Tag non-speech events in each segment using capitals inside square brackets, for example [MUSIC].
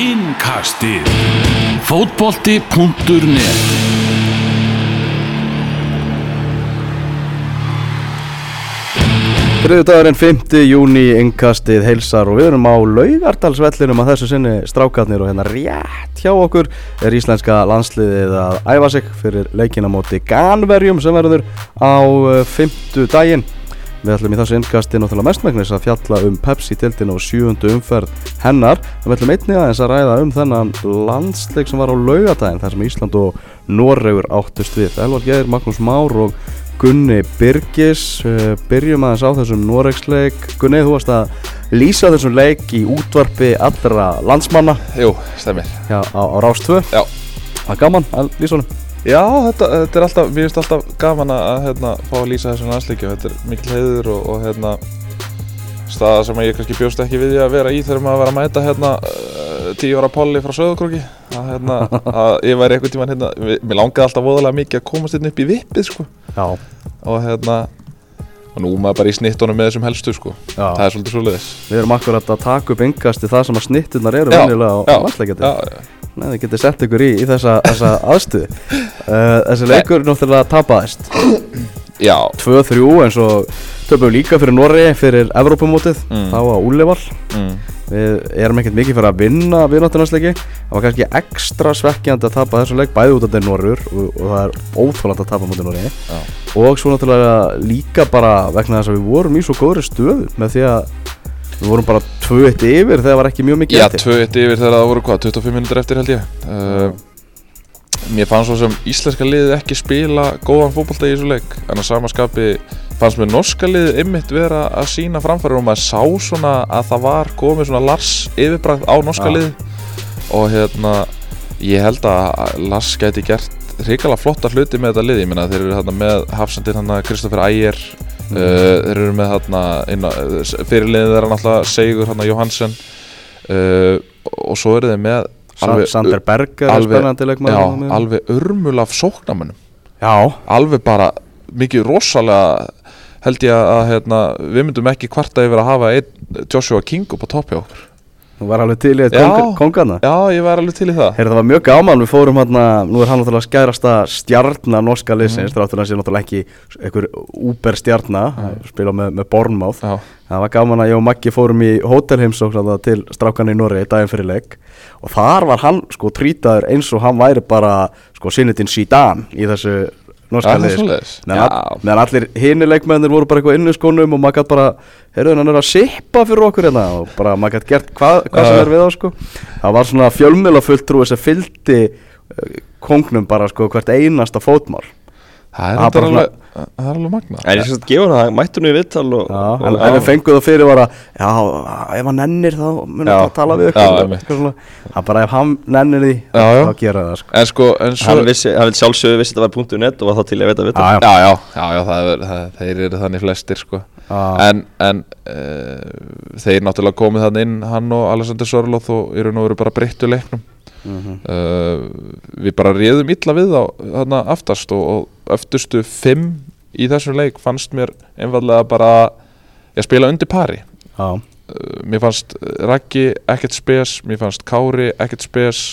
Innkastið Fótbolti.net Þriðudagurinn 5. júni innkastið heilsar og við erum á laugardalsvellinum að þessu sinni strákarnir og hérna rétt hjá okkur er íslenska landsliðið að æfa sig fyrir leikina móti Ganverjum sem verður á 5. daginn. Við ætlum í þessu innkasti náttúrulega mestmægnis að fjalla um Pepsi-tildin á sjúundu umferð hennar. Við ætlum einnig aðeins að ræða um þennan landsleik sem var á laugadaginn þar sem Ísland og Noregur áttust við. Elvar Geir, Magnús Már og Gunni Birgis uh, byrjum aðeins á þessum Noregsleik Gunni, þú varst að lýsa þessum leik í útvarpi allra landsmanna Jú, stemmir Já, á, á Rás 2 Já. Það er gaman að lýsa honum Já, þetta, þetta er alltaf, mér finnst alltaf gaman að hérna, fá að lýsa þessum landsleikjum Þetta er mikil heiður og, og hérna staða sem ég kannski bjóst ekki við því að vera í þegar maður var að mæta hérna uh, tíu ára polli frá Söðukrúki að, hérna, [LAUGHS] að ég væri einhvern tíman hérna mér langaði alltaf voðalega mikið að komast hérna upp í vippið sko. Já, og hérna og nú maður bara í snittunum með þessum helstu sko. Já. það er svolítið svoleiðis. Við erum akkurat að taka upp yngast í það sem að snittunar eru Já, venjulega á landsleikjandi. Nei, þið getið sett ykkur í, í þessa, þessa aðstuði uh, [LAUGHS] Þessi leikur náttúrulega tapaðist. Já, 2-3 eins og töfum líka fyrir Norri fyrir Evrópumótið. Mm. þá á Úlevall mm, Við erum ekkert mikið fyrir að vinna viðnáttunarleiki Það var kannski ekstra svekkjandi að tapa þessu leik bæði út af þeir Norrur og, og það er óþólandi að tapa mútið Norri og svo náttúrulega líka bara vegna þess að við vorum í svo góðri stöðu með því að við vorum bara 2-1 yfir þegar það var ekki mjög mikið Já, eftir. 2-1 yfir þegar það voru hvað, 25 minnir eftir held ég. Uh, Mér fannst svo sem íslenska liðið ekki spila góðan fótbolta í þessu leik. En að samaskapi fannst mér norska liðið ymmit vera að sína framfæri og maður sá svona að það var komið svona Lars yfirbræð á norska Já. liðið. Og hérna, ég held að Lars gæti gert hrikalega flotta hluti með þetta lið. Ég meina þeir eru hérna með hafsendinn hann Kristoffer Ægir uh, Þeir eru með hérna fyrirliðið þeirra náttúrulega Seigur hérna Johansen uh, Og svo eru þeir með Sa Sander Berger er alveg- Já, alveg örmul af sóknamönnum Já, Alveg bara mikið rosalega held ég að hérna, við myndum ekki kvarta yfir að hafa einn Joshua King upp á topp hjá okkur þú var alveg til í eitt Já. kong, kongana Já, ég var alveg til í það Heyrðu það var mjög gaman, við fórum hérna, nú er hann náttúrulega skærasta stjarnar norska liðsins, mm. þráttur hann sé náttúrulega ekki einhver úber stjarnar, spila með, með Bornmáð. Það var gaman að ég og Maggi fórum í hótelheimsókn til strákan í Norri daginn fyrir leik og þar var hann sko trýtaður eins og hann væri bara sko sinnitinn Zidane í þessu norska Ja, það er liði. sko. Meðan allir hini leikmennir voru bara eitthvað inn í skónum og maður gætt bara, heyrðu hann er að sippa fyrir okkur hérna og bara maður gætt gert hvað, hvað sem er við á sko. Það var svona fjölmjöla fulltrúi sem fylgdi uh, kongnum bara sko hvert einasta fótmál. Það er, Það alveg, það er alveg magna En ég skal gefa hann það, mættu nú í vittal en, en við fengum það fyrir bara Já, ef hann nennir þá munum við að tala við. Það er bara ef hann nennir því Já, já. þá gera það sko. En sko, en svo hann, vissi, hann vil sjálfsögðu vissi þetta var punktu net og var þá til að veita vittal Já, já. Já, já, það er, það, þeir eru þannig flestir sko Já. En, en uh, þeir náttúrulega komið þannig inn hann og Alexander Sörloth og eru nú veru bara breyttu leiknum Mhm. uh, Við bara réðum illa við þá þarna aftast og, og öftustu fimm í þessum leik fannst mér einfallega bara að spila undir pari. Já, uh, Mér fannst Raggi ekkert spes, mér fannst Kári ekkert spes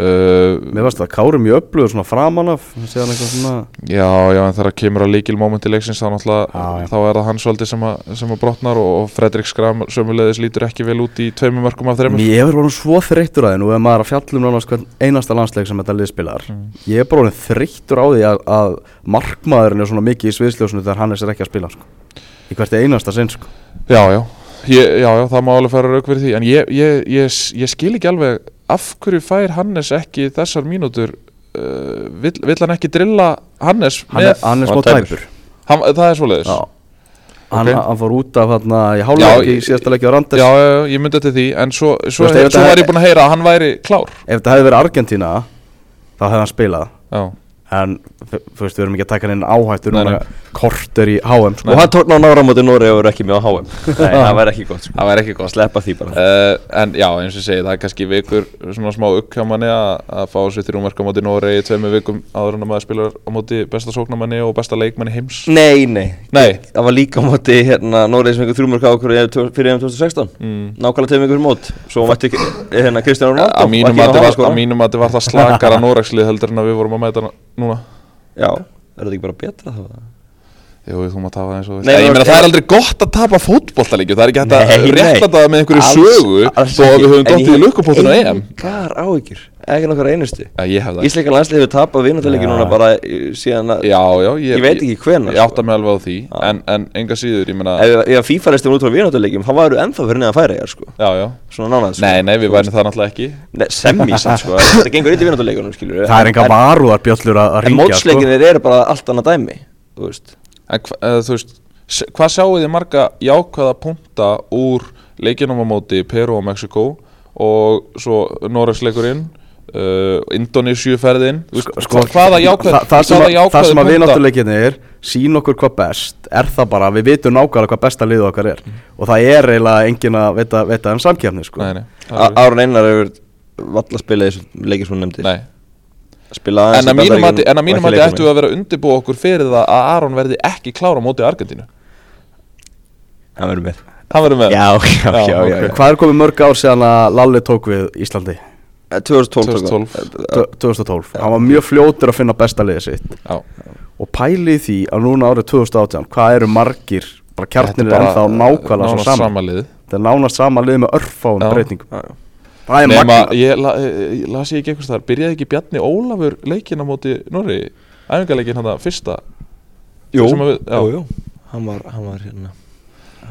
uh, mér varst það Kári mjög öflugur svona framan af síðan eitthvað svona Já, já, en þegar kemur að líkil mómenti leiksins þá náttúrulega, já. þá er það hann svolítið sem að, sem að brotnar og, og Fredrik Skram sömulegðis lítur ekki vel út í tveimur mörgum af þreimur Ég hefur voruð svo þreyttur að því Nú er maður að fjallum hvern einasta landsleik sem þetta liðspilar Mm. Ég er bara orðin þreyttur á því að, að markmaðurinn er svona mikið í sviðsljósinu þegar hann er sér ekki að spila sko. Í hvert einasta sinn sko. Já, já, ég, já, já, það má alveg fara rauk fyrir því En ég, ég, ég, ég skil ekki alveg af hverju fær Hannes ekki þessar mínútur? Uh, vill, vill hann ekki drilla Hannes Hann, með er, hann er hann smá tæpur. hann, Það er svoleiðis. Já. Hann, Ok. hann fór út af hérna í hálfleik í Já, síðasta leiki á Randers. Já, já, já, ég myndi þetta því En svo, svo, veist, ef svo þetta var hef- ég búinn að heyra að hann væri klár. Ef þetta hefði verið Argentína þá hefði hann spilað. Já, en þú veist, við erum ekki að taka inn áhættur Nei, núna. korter í HM sko. Og hann tókn á nára móti Nóri og er ekki með á HM Nei, [LAUGHS] það væri ekki gott sko. Það væri ekki gott. Sleppa því bara. Uh, en já, eins og ég segi, það er kannski vikur svona smá ukk hjá manni að að fá sér þrjúmarka á móti Noregi í tveimur vikum áður en að maður spilar á móti besta sóknamanni og besta leikmanni heims. Nei, nei. Nei. Það var líka á móti hérna Nóri sem einhver þrjumörk á okkur fyrir EM 2016 mm. Nákvæmlega tveim ykkur mót Svo það núna. Já, er þetta ekki bara betra þá? Jú, þú maður tafa það eins og Nei, Ég meina það er aldrei gott að tapa fótbollalíkju Það er ekki hægt að rétta það með einhverju sögu Þó að við höfum dottið í á EM. Engar áhyggjur Ekki nokkar einustu Já, ég hef það Ísleika landslið hefur tapað vináttalegi Já. núna bara í- síðan að Já, já, ég, Ég veit ekki hvenær, Ég átta sko. mig alveg á því Já. en, en enga síður, ég meina Ef, ef FIFA restum út frá vináttalegi Hann væru ennþá fyrir neðan færi sko. Já, já Svona nánað sko. Nei, nei, við værum það náttúrulega ekki Nei, Semmi samt sko Þetta [LAUGHS] gengur eitthvað vináttallegunum skilur það er enga varúðarbjöllur að, að En ringja sko. mótsleikinir eru bara allt annað dæmi Þú veist En eða, þú veist, hvað sjáu þið marga jákvæða punta úr leikinum á móti Peru og Mexiko og svo Noregsleikurinn uh, Indonésiu ferðin Sko- sko, hvaða jákvæð það, það sem, að, það sem að punkta- vináttuleikinni er sín okkur hvað best er það bara, við vitum nákvæmlega hvað besta liðu okkar er. Og það er eiginlega engin að veita, veita um samkjafni sko. Árun Einar hefur valla spilað þessu svona nefndir. Nei. Spilað En að mínum en að mínum mati ættu að að vera undirbúa okkur fyrir það að Aron verði ekki klára á móti Argentínu. Það verður með. Það verður með? Já, já, Já, já, já, ok. já. hvað er komið mörg ár síðan að Lalli tók við Íslandi 2012 tók 2012. það. Tö- 2012, hann var mjög fljótur að finna besta liðið sitt. Já, og pæli í því að núna árið 2018 hvað eru margir, bara kjarnir er ennþá nákvæmlega svo nánast saman sama lið. Þetta er nánast sama lið með örfáum breytingum. Já, já. það er Nefna, magna ég, la, ég las ég ekki eitthvað þar Byrjaði ekki Bjarni Ólafur leikin á móti Norri? Æfingarleikin hann það fyrsta? Jú, við- jú, jú. Hann var, hann var hérna.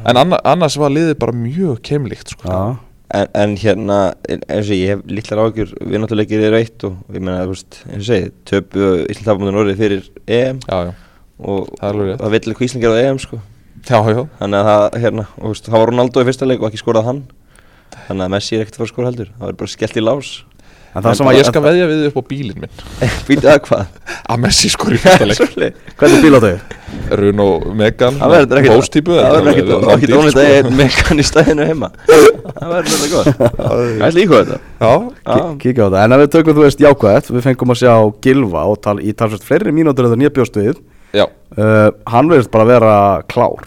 En anna, annars var liðið bara mjög keimlíkt sko. Já. En, en hérna, en- eins og ég hef litlar ágjur Við náttúruleikir eru eitt og ég meina, þú veist, eins og segi Töpu Ísland tapamöndan orðið fyrir EM. Já, já, Og það það vill eitthvað Ísland gera á EM, sko. Já, Þannig að það, hérna, og veist, það var Ronaldo í fyrsta leik og ekki skorað hann. Þannig að Messi er ekkert að fara að skora heldur. Það var bara skellt í lás en það sem að ég skal veðja við upp á bílinn minn. [LAUGHS] Býtið að hvað? Að Messi skor í fyrsta leik Svoleið. hvernig bíl á þau? Runo Megan verður Hóstýpu Það verður sko. ekki dónið að ég mekan í stæðinu heima. [LAUGHS] Það verður þetta gott. Það er líka þetta. Kíkja á það, en ef við tökum þú veist jákvæðt við fengum að sjá Gilva í talsvægt fleiri mínútur en það nýja bjóst við. Já, uh, hann verðist bara vera klár.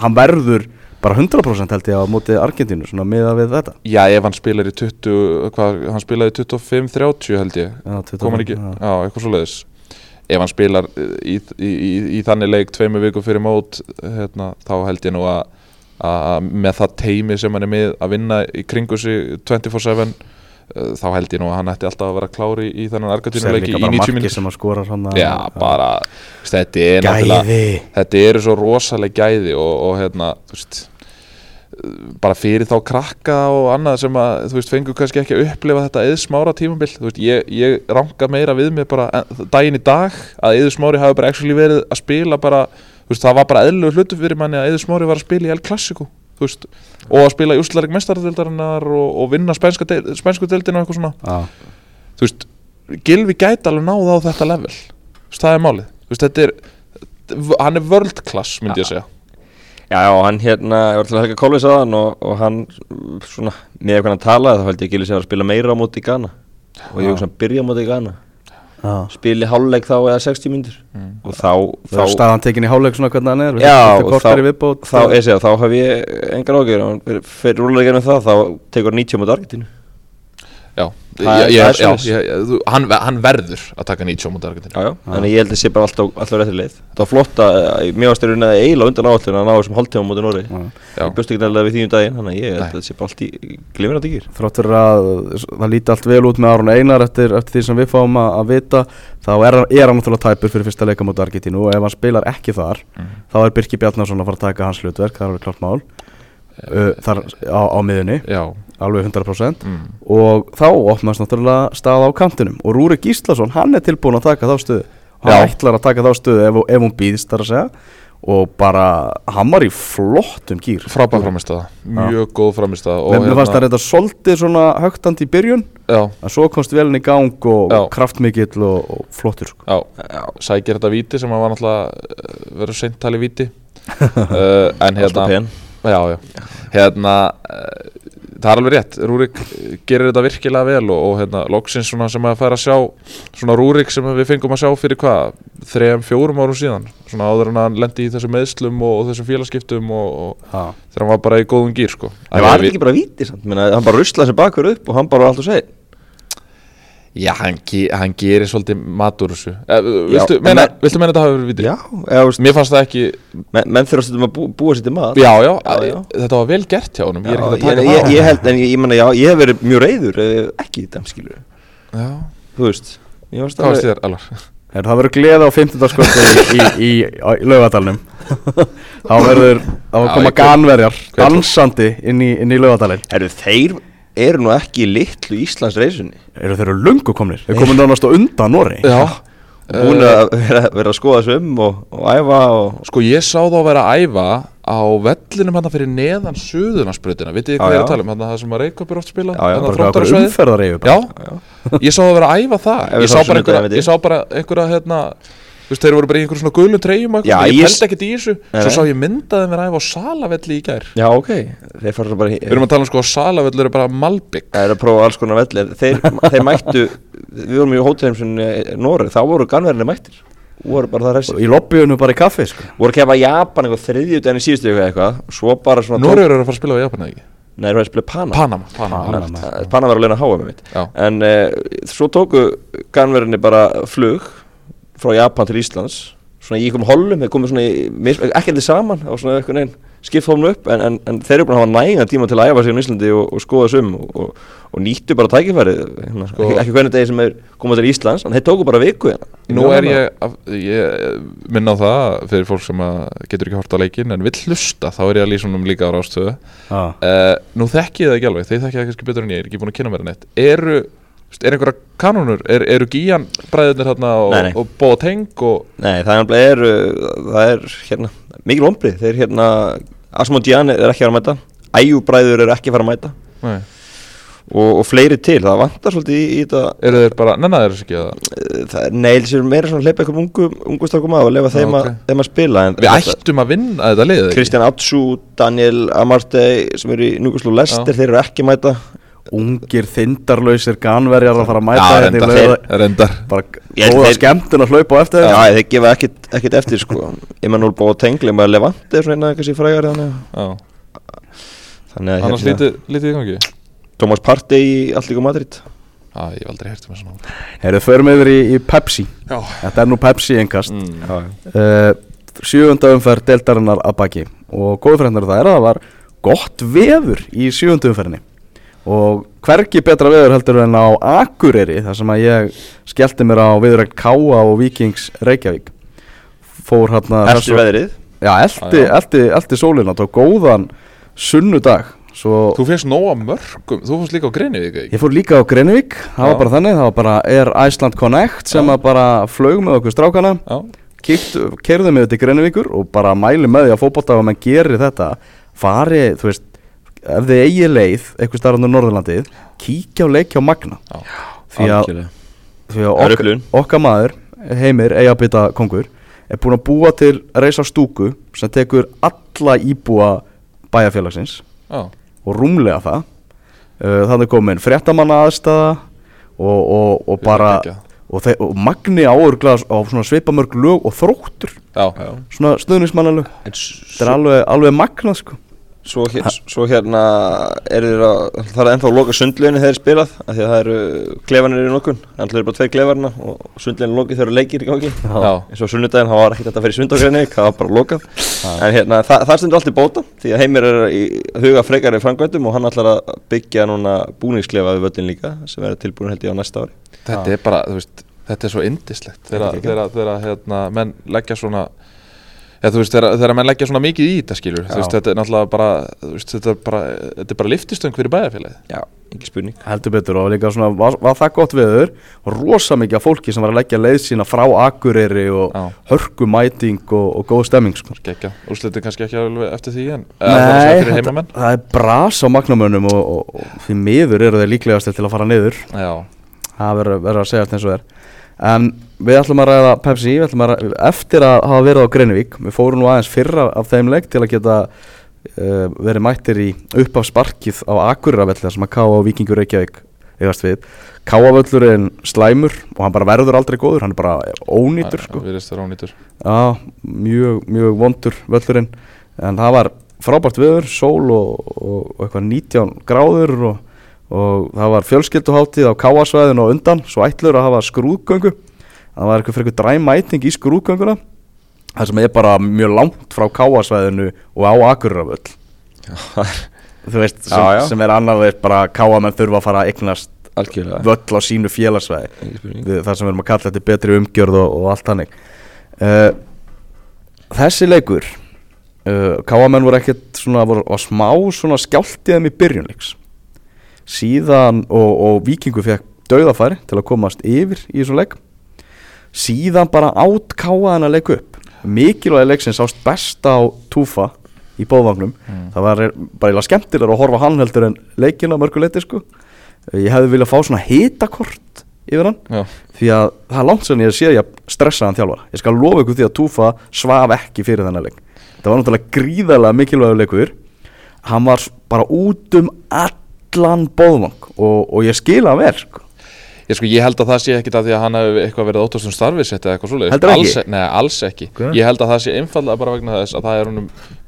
Hann verður bara 100% held ég á móti Argentínu svona miða við þetta. Já, ef hann spilar í 20 hvað, hann spilaði 25-30 held ég. Já, 25, kom hann ekki, já. já, eitthvað svo leiðis ef hann spilar í, í, í, í þannig leik tveimu viku fyrir mót hérna, þá held ég nú að með það teimi sem hann er með að vinna í kringu sig 24-7 uh, þá held ég nú að hann ætti alltaf að vera klári í þennan Sér Argentínuleiki líka í bara 90 marki mínútur. sem að skora svona Já, bara, þetta er náttúrulega Þetta eru svo rosaleg gæði og, og hérna, þú veist bara fyrir þá krakka og annað sem að, þú veist, fengur kannski ekki að upplifa þetta eðsmára tímabil, þú veist, ég, ég ranga meira við mig bara daginn í dag að eðsmári hafi bara actually verið að spila bara, þú veist, það var bara eðlug hlutu fyrir manni að eðsmári var að spila í El Clasico þú veist, og að spila í úrslarik mestaradildarinnar og, og vinna spænsku deildina og eitthvað svona. Já, þú veist, Gilvi gæti alveg náð á þetta level. Þú veist, það er málið. Þú veist, þetta er hann er world class, myndi ég segja Já, já, hann hérna, ég var til að helga kólvis á hann og, og hann, svona, með eitthvað hann talaði þá held ég að Gilvi sé að spila meira á móti í Ghana. Og ég hugsa að byrja á móti í Ghana. Já. spili hálfleik þá eða 60 mínútur. Mm. og þá, þá staðan tekin í hálfleik svona hvernig hann er Já, og þá- þá, þá hef ég engar ágjör og fyrir með það, þá tekur 90 á móti Argentínu Já, Það ég, ég, það já ég, þú- hann, hann verður að taka 90 á mútið Argentínu. Já, já, þannig ég held að sé bara alltaf, alltaf réttir leið. Það var flott að, að mér varst erun að eiginlega undan áallin að ná þessum hálftíma á móti Nóri. Ég bjóst ekki nefnilega við því um daginn, þannig ég held að það sé bara allt í glimir að digir þrátt fyrir að það líti allt vel út með Aron Einar eftir, eftir því sem við fáum að, að vita þá er, er hann náttúrulega tæpur fyrir fyrsta leika móti Argentínu og ef hann spilar ekki þar Mhm. þá er Birki Bjarnarsson að fara að taka hans hlutverk það er alveg klart mál uh, þar á, á miðunni, Já, alveg 100% mm. og þá opnast náttúrulega stað á kantinum. Og Rúri Gíslason, hann er tilbúin að taka þá stöðu. Hann Já. ætlar að taka þá stöðu ef, ef hún býðst þar að segja. Og bara hann var í flottum gýr frábær framistada, mjög góð framistada og Mér fannst það reynda svolítið svona högtandi í byrjun. Já, en svo komst velin í gang og Já. kraftmikill og, og flottur sko. já, Já, sækir þetta víti sem var náttúrulega eh, verður seint talið víti. Uh, [LAUGHS] en Ásta hérna já, já, hérna uh, það er alveg rétt, Rúrik eh, gerir þetta virkilega vel og, og hérna loksins svona sem að færa að sjá svona Rúrik sem við fengum að sjá fyrir hvað þrejum, fjórum árum síðan? Svona áður en hann lendi í þessum meðslum og, og þessum félagskiptum og, og þegar hann var bara í góðum gýr sko. Það var ekki bara víti samt, hann bara ruslaði sér bakverð upp og hann bara var allt og segi Já, hann, ge hann gerir svolítið mat úr þessu eh, viltu, meina, menn- viltu meina þetta hafi verið viti? Já, eða, veist, Mér fannst það ekki menn, menn þurfa að bú, búa sér til mat Já, já, Já, já. þetta var vel gert hjá honum Ég er Já, ekki að ég, taka ég, það ég held, en ég, ég menna, já, ég hef verið mjög reyður ef ekki þetta skilur Já, Þú veist, hvað alveg þér, Alvar? Það verður gleð á 15. skvöldu í, í, í, í laugadalnum [LAUGHS] þá verður þá Já, koma ganverjar dansandi inn í, inn í laugadalinn Herru, þeir eru nú ekki í litlu Íslands reysunni eru þeir eru lungu komnir? Þeir komið nánast á undan Norri Já, Búin að vera, vera að skoða þessu um og, og æfa og sko ég sá þá að vera að æfa á vellinum hann fyrir neðan suðunarsbreytina Vitið þið hvað ég er að tala um, hann það sem að Reykjavík er oft spila Já, já, Já, ég sá það að vera að æfa það ég sá bara einhverja hérna Þú veist, þeir voru bara í einhverjum svona gulum treyjum og ég pældi ekkert í þessu. Svo sá ég myndaði að æfa á Salavelli í gær. Já, ok, þeir fara svo bara Við erum að tala um sko að Salavelli eru bara Malbygg Það er að prófa alls konar velli Þeir, þeir mættu, við vorum í hótelheimsun Noreg, þá voru ganverðinni mættir. Voru bara það ressi í lobbyunu bara í kaffi sko. voru að kefa Japan eitthvað þriðjutæðin í síðustu eitthvað svo bara svona Noregur eru að fara að spila á Japan eða ekki? Nei, það er að spila Panama. Panama, Panama, Panama. Panama. Var að leina háa með mitt Já. En uh, svo tóku ganverðinni bara flug frá Japan til Íslands. Svona í einhverjum hollum, þeir komið svona í, ekki allir saman á svona einhvern veginn skipt hómnu upp en, en, en þeir eru búin að hafa nægan tíma til að æfa sig á Íslandi og, og skoða sum og, og, og nýttu bara tækifærið hérna, Sko- ekki, ekki hvernig degi sem er komað til Íslands en þeir tóku bara viku hérna. Nú er ég, ég minna á það fyrir fólk sem að getur ekki hort á leikin en vill hlusta, þá er ég að lýsa honum líka á rástöðu Já. uh, Nú þekki ég það ekki alveg, þeir þekki það kannski betur en ég, ég er ekki búin að kynna mér Eru, er einhverja kanónur, er, eru Gían bræðurnir hérna og, Nei, nei. og Boateng og Nei, það er, það er hérna, mikil ombrið, þeir hérna, Asmodian er ekki að að mæta, Æjúbræður er ekki að fara að mæta. Nei, og, og fleiri til, það vantar svolítið í, í þetta, eru þeir bara, nennan þeir þess ekki að uh, það er neil sem meira svona að hleypa einhverjum ungu, ungu strákum að og lefa þeim, ok. að, þeim að spila en Við þetta- ættum að vinna þetta liðið ekki? Kristján Atsu, Daniel Amarte sem eru í Núkuslu Lester, Já. þeir eru ekki að mæta ungir þindarlausir ganverjar að fara að mæta Já, hérna í lauga- reyndar. Bara Ég góða skemmtun að hlaupa á eftir þeim. Já, þeir gefa ekkit, ekkit eftir sko. Emmanuel Boateng, lema Levante er svona eina kannski frægar þannig, að annars lítið, lítið í gangi? Thomas Partey í Allíku Madrid. Já, ég hef aldrei heyrt um þessu nátt Heyrðu, förum yfir í, í Pepsi. Já. Þetta er nú Pepsi engast mm. Uh, Sjöfunda umferð deltarinnar að baki. Og góðfrændar það er að það var gott veður í sjöfunda umferðinni Og hvergi betra veður heldur en á Akureyri þar sem að ég skellti mér á viðrækt Káa og Víkings Reykjavík. Fór hérna Eftir veðrið? Já, eldi, já. eldi, eldi sólina. Tók góðan sunnudag. Svo Þú fyrst nóga mörgum, þú fórst líka á Greinivík ekki? Ég fór líka á Greinvík, það var Já. bara þannig, það var bara Air Iceland Connect sem Já. að bara flög með okkur strákana, Já, kíkt, kerðum við til Greinvíkur og bara mæli með því að fótbolta og menn gerir þetta, fari, þú veist, ef þið eigi leið, eitthvað starfandur Norðurlandið, kíkja á leikja á Magna, já, því að, því að ok, okkar maður, Heimir, eigabita kongur, er búin að búa til reisa stúku sem tekur alla íbúa bæjarfélagsins. Já. Og rúmlega það. Uh, þannig komin fréttamanna aðstæða og, og, og bara og, og magni áurgla á svipamörg lög og þróttur. Já, svona stöðnismannalög En þetta er alveg, alveg magnað sko Svo, hér, svo hérna er þeir að, það er ennþá að loka sundleginu þegar þeir spilað af því að það eru klefanir í nokkun þannig eru bara tveir klefarna og sundleginu lokið þegar eru leikir í gangi. Já, eins og sunnudaginn, það var ekkert þetta að fyrir sundagreinu það var bara lokað. En hérna, það, það stendur allt í bóta því að heimir er í huga frekar í framkvæmdum og hann ætlar að byggja núna búningsklefa við völlin líka sem verður tilbúin held ég á næsta ári. Þetta er bara, þú veist, þetta er svo indislegt er þegar hérna, menn leggja svona Já, þú veist, þegar, menn leggja svona mikið í þetta skilur þú veist, þetta er náttúrulega bara, þú veist, þetta er bara, þetta er bara liftistöng fyrir bæjarfélagið. Já, ekki spurning. Heldur betur og líka svona var, var það gott veður? Og rosa mikið af fólki sem var að leggja leið sína frá Akureyri og Já. hörkumæting og, og góð stemming sko. Gekja, úrslitin kannski ekki alveg eftir því en eða það er það er bras á magnamönnum og, og, og því miður eru þeir líklegast til að fara niður. Já, það verður verður að segja eins og er en við ætlum að ræða Pepsi við ætlum að ræða, eftir að hafa verið á Greinivík við fórum nú aðeins fyrra af þeim leik til að geta uh, verið mættir í upp af sparkið á Akureyravelli sem að Ká á Víkingur Reykjavík eigast við. Káavöllurinn slæmur og hann bara verður aldrei góður hann er bara ónýtur sko. Já, mjög, mjög vondur völlurinn. En það var frábært veður, sól og, og, og eitthvað 19 gráður og, og það var fjölskylduháttíð á káasvæðinu og undan svo ætlur að hafa skrúðgöngu. Það var eitthvað fyrir eitthvað dræmæting í skrúðgönguna það sem er bara mjög langt frá káasvæðinu og á Akureyravöll. Þú veist, sem, Já, já. sem er annað veist, bara káamenn þurfa að fara að eignast algjörlega. völl á sínu félagsvæði það sem við erum að kalla þetta betri umgjörð og, og allt hannig uh, þessi leikur uh, káamenn voru ekkert svona, voru, var smá svona skjáltiðum í byrjunleiks síðan og, og vikingu fekk dauðafæri til að komast yfir í þessu leik. Síðan bara átt káaðan að leika upp. Mikilvægi leiksins sást best á túfa í bóðvagnum það var bara eiginlega skemmtilega að horfa hann heldur en leikina mörguleiti sko. Ég hefði viljað fá svona hitakort yfir hann Já, því að það er langt sem ég sé ég stressaðan þjálfara. Ég skal lofa ykkur því að Túfa svaf ekki fyrir þennan leik. Það var náttúrulega gríðarlega mikilvægur leikur. Hann var bara út um allan bóðvang og, og ég skila vel sko. ég sko, ég held að það sé ekkit að því að hann hefur eitthvað verið óttast um starfisett eða eitthvað Heldurðu alls, ekki? Nei, alls ekki Ok. Ég held að það sé einfallega bara vegna þess að það er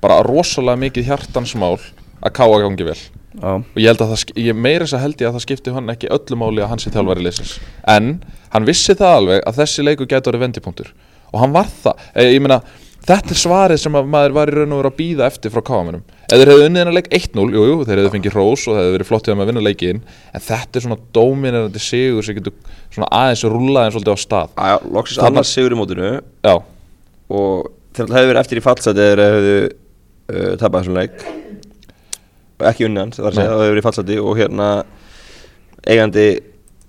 bara rosalega mikið hjartansmál að káa gangi vel Já. og ég held að það, ég meira þess að held ég að það skipti hann ekki öllu máli að hann sé þjálfari leysins en hann vissi það alveg að þessi leikur getur verið vendipunktur og hann var það, e, ég meina þetta er svarið sem að maður var í raun og veru að býða eftir frá káamenum, ef þeir hefðu unnið hennar leik 1-0, jú, jú, þeir hefðu fengið hrós og það hefðu verið flott hjá þeim að vinna leikin en þetta er svona dóminerandi sigur sem getur svona aðeins rullað eins svolítið á stað. Já, loksins Þannig- annars sigur í mótinu. Já, og þeir hefðu verið eftir í fallseti eða hefðu uh, tapað þessum leik. Og ekki unni hans, það er að segja, það hefðu verið í fallseti og hérna eigandi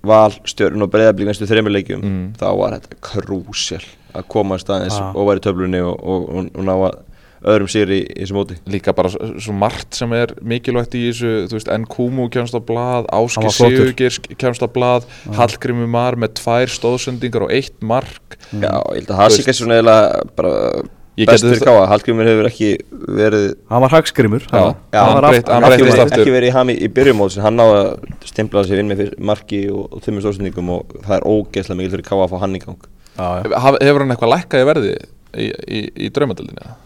val, stjörn og breyðablík næstu þreymur leikjum Mm. þá var þetta krúsjál að komast aðeins Ah. og væri töflunni og, og, og, og ná að öðrum sigur í, í þessu móti. Líka bara svo, margt sem er mikilvægt í þessu, þú veist, Nkumu kemst á blað, Hann Áski. Sigurgir kemst á blað, Hallgrimur Mar með tvær stóðsendingar og eitt mark. Já, ég held að sé kannski svona eiginlega bara best fyrir þetta- káa Hallgrímur hefur ekki verið hann var hagskrimur hann hann ekki, verið, aftur. ekki verið í ham í, byrjumóðsin hann náði að stimplaði sig inn með marki og, og þimmur stóðsendingum og það er ógeðslega mikil fyrir káa að fá hann í gang. Já, já. Hefur hann eitthvað lækkað í verði í, í, í draumadöldinni?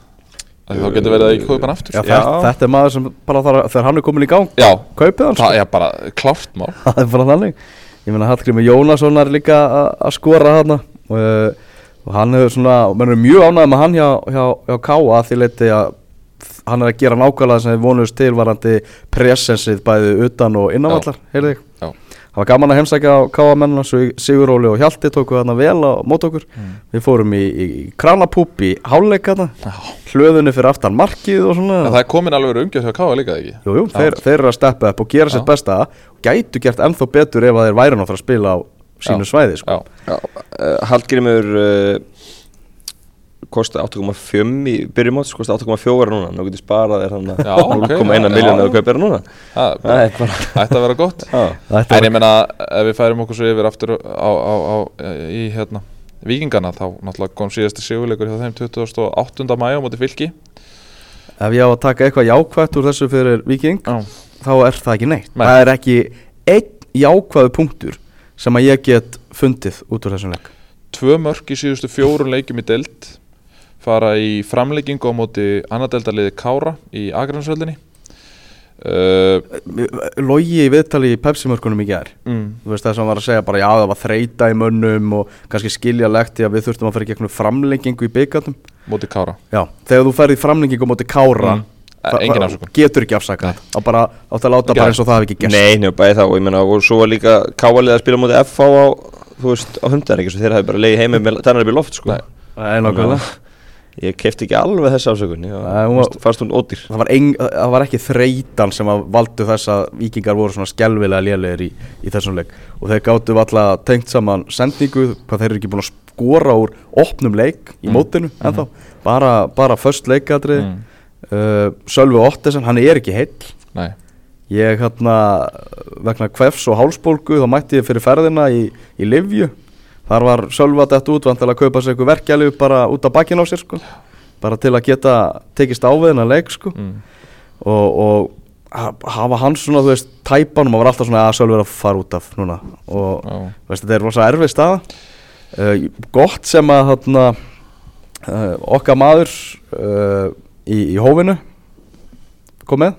Þá getur verið að ég kaupa hann aftur. Já, Já, þetta, er maður sem bara þarf að þegar hann er komin í gang Já, kaupið hann sko. það er bara klárt mál. [LAUGHS] Það er bara þannig. Ég meina Hallgrimur Jónasson er líka að- að skora þarna. Og, uh, og hann hefur svona, menn er mjög ánægð með hann hjá, hjá, hjá Káa því leiti að hann er að gera nákvæmlega það sem við vonuðust til varandi presensið bæði utan og innanvallar, heyrðu þig. Já, það var gaman að heimsækja á Káa mennina Siguróli og Hjalti tóku þarna vel á mót okkur við fórum í, í kranapúp í háleik þarna Já. hlöðunni fyrir aftan markið og svona En það er komin alveg umgjörð hjá Káa líka ekki Jú, jú, þeir, þeir eru að steppa upp og gera sitt Já. besta gætu gert ennþá betur ef að þeir væri náttúrulega að spila á sínu Já. svæði sko. Já, uh, Hallgrímur uh, kosti 8,5 í byrjumóts kosti 8,4 núna. Nú getur sparað þér hann ok, 0,1 já. miljón að kaupa þér núna. Það ætti að vera gott. En ég meina, ef við færum okkur svo yfir aftur á, á, á, í hérna Víkingana, þá náttúrulega kom síðasti sigurleikur hjá þeim 28. mæja á móti fylki. Ef ég á að taka eitthvað jákvætt úr þessu fyrir Viking Já, þá er það ekki neitt. Nei. Það er ekki einn jákvæðu punktur sem að ég get fundið út úr þessum leik. Tvö mörk í síðustu fjórun leikjum í deild fara í framleggingu á móti annadeldaliði Kára í Akransvöldinni uh, Logi í viðtali í Pepsi-mörkunum í gær. Mm, Þú veist það sem hann var að segja bara já það var þreita í mönnum og kannski skiljalegt í að við þurftum að fara í gegnum framlengingu í byggatum móti Kára. Já, þegar þú ferð í framlengingu móti Kára Mm. Eh, engin afsökun. Getur ekki afsakað. Og bara átt að láta Ekki bara eins og það hafi ekki gerst. Nei, njá, bæði þá, og ég meina, og svo var líka kávalið að spila mútið FH á, þú veist, á hundar ekki, svo þeir hafi bara leiði heimi með tannar upp Ég kefti ekki alveg þessi afsökun Ég Nei, hún var- fannst- hún ódýr. Það var, ein, það var ekki þreytan sem að valdu þess að vikingar voru svona skelvilega lélegir í, í þessum leik. Og þeir gáttu alltaf tengt saman sendingu hvað þeir eru ekki búin að skora úr opnum leik í Mm. mótinu ennþá. Bara, bara först leikadri Mm. uh, Sölvi Ottesen, hann er ekki heill. Nei, ég hérna vegna kvefs og hálsbólgu þá mætti ég fyrir ferðina í, í Livju þar var Sölva dætt út vantilega að kaupa sér eitthvað verkjali bara út af bakinn á sér sko bara til að geta tekist á við hennar leik sko mm. og, og ha- hafa hans svona, þú veist, tæpanum og var alltaf svona að er að fara út af núna og Já. veist, þetta er rosa erfið staða uh, gott sem að þarna, uh, okkar maður uh, í, í hófinu kom með.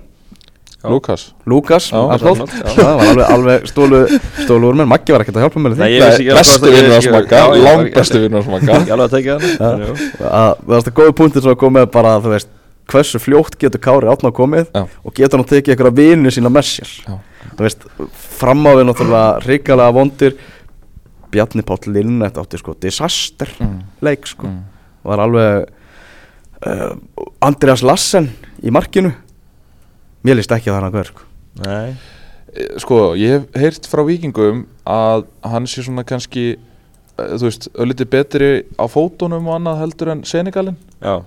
Lukas Lukas, já. það var alveg, alveg stólu, stólu úr mér. Maggi var ekkert að hjálpa mér Nei, ég vissi ekki Bestu vinnur hans ég- makka, já, ég- lang ég- bestu vinnur hans makka Ekki alveg að tekja það að það var þetta góði punktir sem að koma með bara þú veist, hversu fljótt getur Kári átna komið Já. og getur hann tekið einhverja vinu sína með sér? Þú veist, framávið náttúrulega hrikalega vondir. Bjarni Páll Linnet átti sko disaster Mm. leik sko. Mm. var alveg uh, Andreas Lassen í markinu mér líst ekki að það hann hver sko. Nei. Eh, Sko, ég hef heyrt frá vikingum að hann sé svona kannski eh, þú veist, öllítið betri á fótunum og annað heldur en Senegalin Já.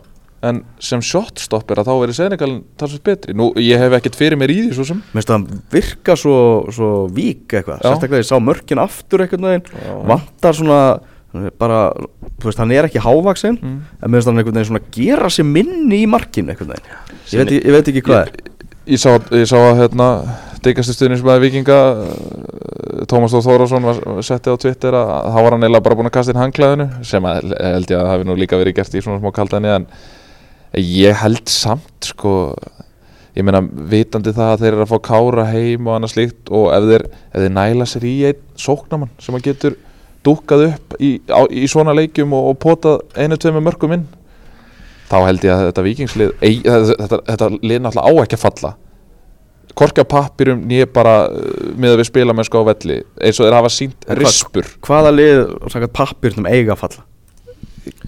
En sem shotstopper að þá verið Senegalin talsveit betri. Nú, ég hef ekkert fyrir mér í því svo sem. mér finnst að hann virka svo, svo vík eitthvað, sérstaklega ég sá mörkin aftur einhvern veginn, Já. vantar svona bara, þú veist, hann er ekki hávaksinn Mm. en mér finnst hann einhvern veginn svona gera sér minni í markinu einhvern veginn. Ég veit, ekki- ég veit ekki hvað er Ég sá, ég sá að hérna, diggastu stuðnismæði vikinga eh, Tómas Þór Þórásson var setti á Twitter að þá var hann eiginlega bara búin að kasta inn hangklæðinu sem að, held ég að hafi nú líka verið gert í svona smá kaldan en ég held samt sko ég meina vitandi það að þeir eru að fá kára heim og annað slíkt og ef þeir, ef þeir næla sér í einn sóknamann sem að getur dúkkað upp í, á, í svona leikjum og, og potað einu, tveimu mörgum inn þá held ég að þetta vikingslið ei, þetta, þetta, þetta lið náttúrulega á ekki að falla. Korki á pappirum nýja bara uh, með að við spila með sko á velli eins og þeir hafa sínt rispur hvaða lið, sagt pappirnum eiga að falla?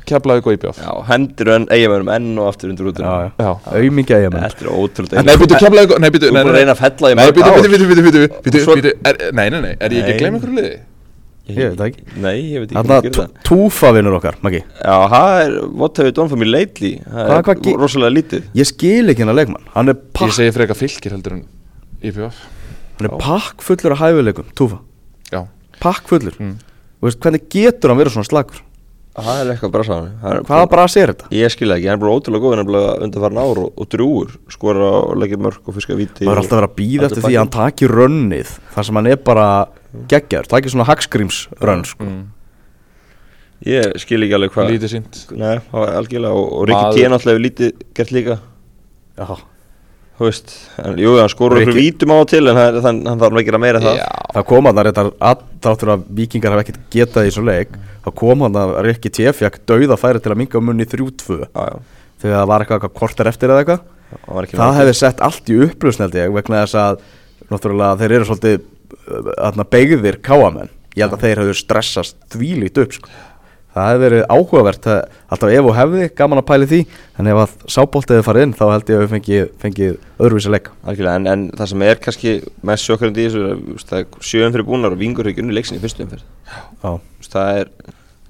Keflaði góð íbjáf Já, hendur en eigamönnum enn og aftur undir út já, já. Já. aumingja eiga menn Þetta er ótrúlega Nei, býtu keflaði góð Nei, reyna að fella í Nei, er- Nei, nei, nei, er ég ekki að gleyma einhverju liði? Ég veit það ekki. Nei, ég veit ekki hvað gerir það. túfa vinnur okkar, Maggi. Já, það er What have you done for me lately? Það Hvað- hvað ge- er rosalega lítið. Ég skil ekki hennar leikmann. Hann er, Ég pakk, segi frekar fylgir heldur en íbjáf hann er pakk fullur af hæfileikum Túfa, Já. Pakk fullur Mm. Þú veist, Hvernig getur hann verið svona slagur Það er eitthvað bara sáðan Hvaða bara sér þetta? Ég skil það ekki, hann er bara ótrúlega góð nefnilega undan farin ár og, og drúur skora og leggja mörg og fiska víti maður er alltaf að vera að býða eftir því að hann taki rönnið þar sem hann er bara geggjar taki svona hagsgríms rönn sko. mm. Ég skil ekki alveg hvað Lítið sínt Nei, það var algjörlega og, og Rikki T náttúrulega hefur lítið gert líka Já. Þú veist, en, jú, hann skorur okkur vítum á til en það, þann, hann þarf alveg að gera meira en það. Já. Það kom hann að reyndar þáttur að vikingar hafa ekkert getað í svo leik þá kom hann að Rikki T fjakk dauða færi til að minga munni 3-2 Já, já, þegar það var eitthvað, korter eftir eða eitthvað. Það var ekki það hefði sett allt í ég vegna þess að náttúrulega þeir eru svolítið þarna, beigðir káamenn ég held að þeir hefðu stressast þvílít upp sko. Það hefði verið áhugavert alltaf ef og hefði, gaman að pæli því en ef að sábóltið hefði farið inn þá held ég að við fengið, fengið öðruvísi leik. En, en það sem er kannski mest sjokkarandi í þessu sjöum fyrir búnar og vingur ekki unni leiksinni í fyrstu umferð. Það er,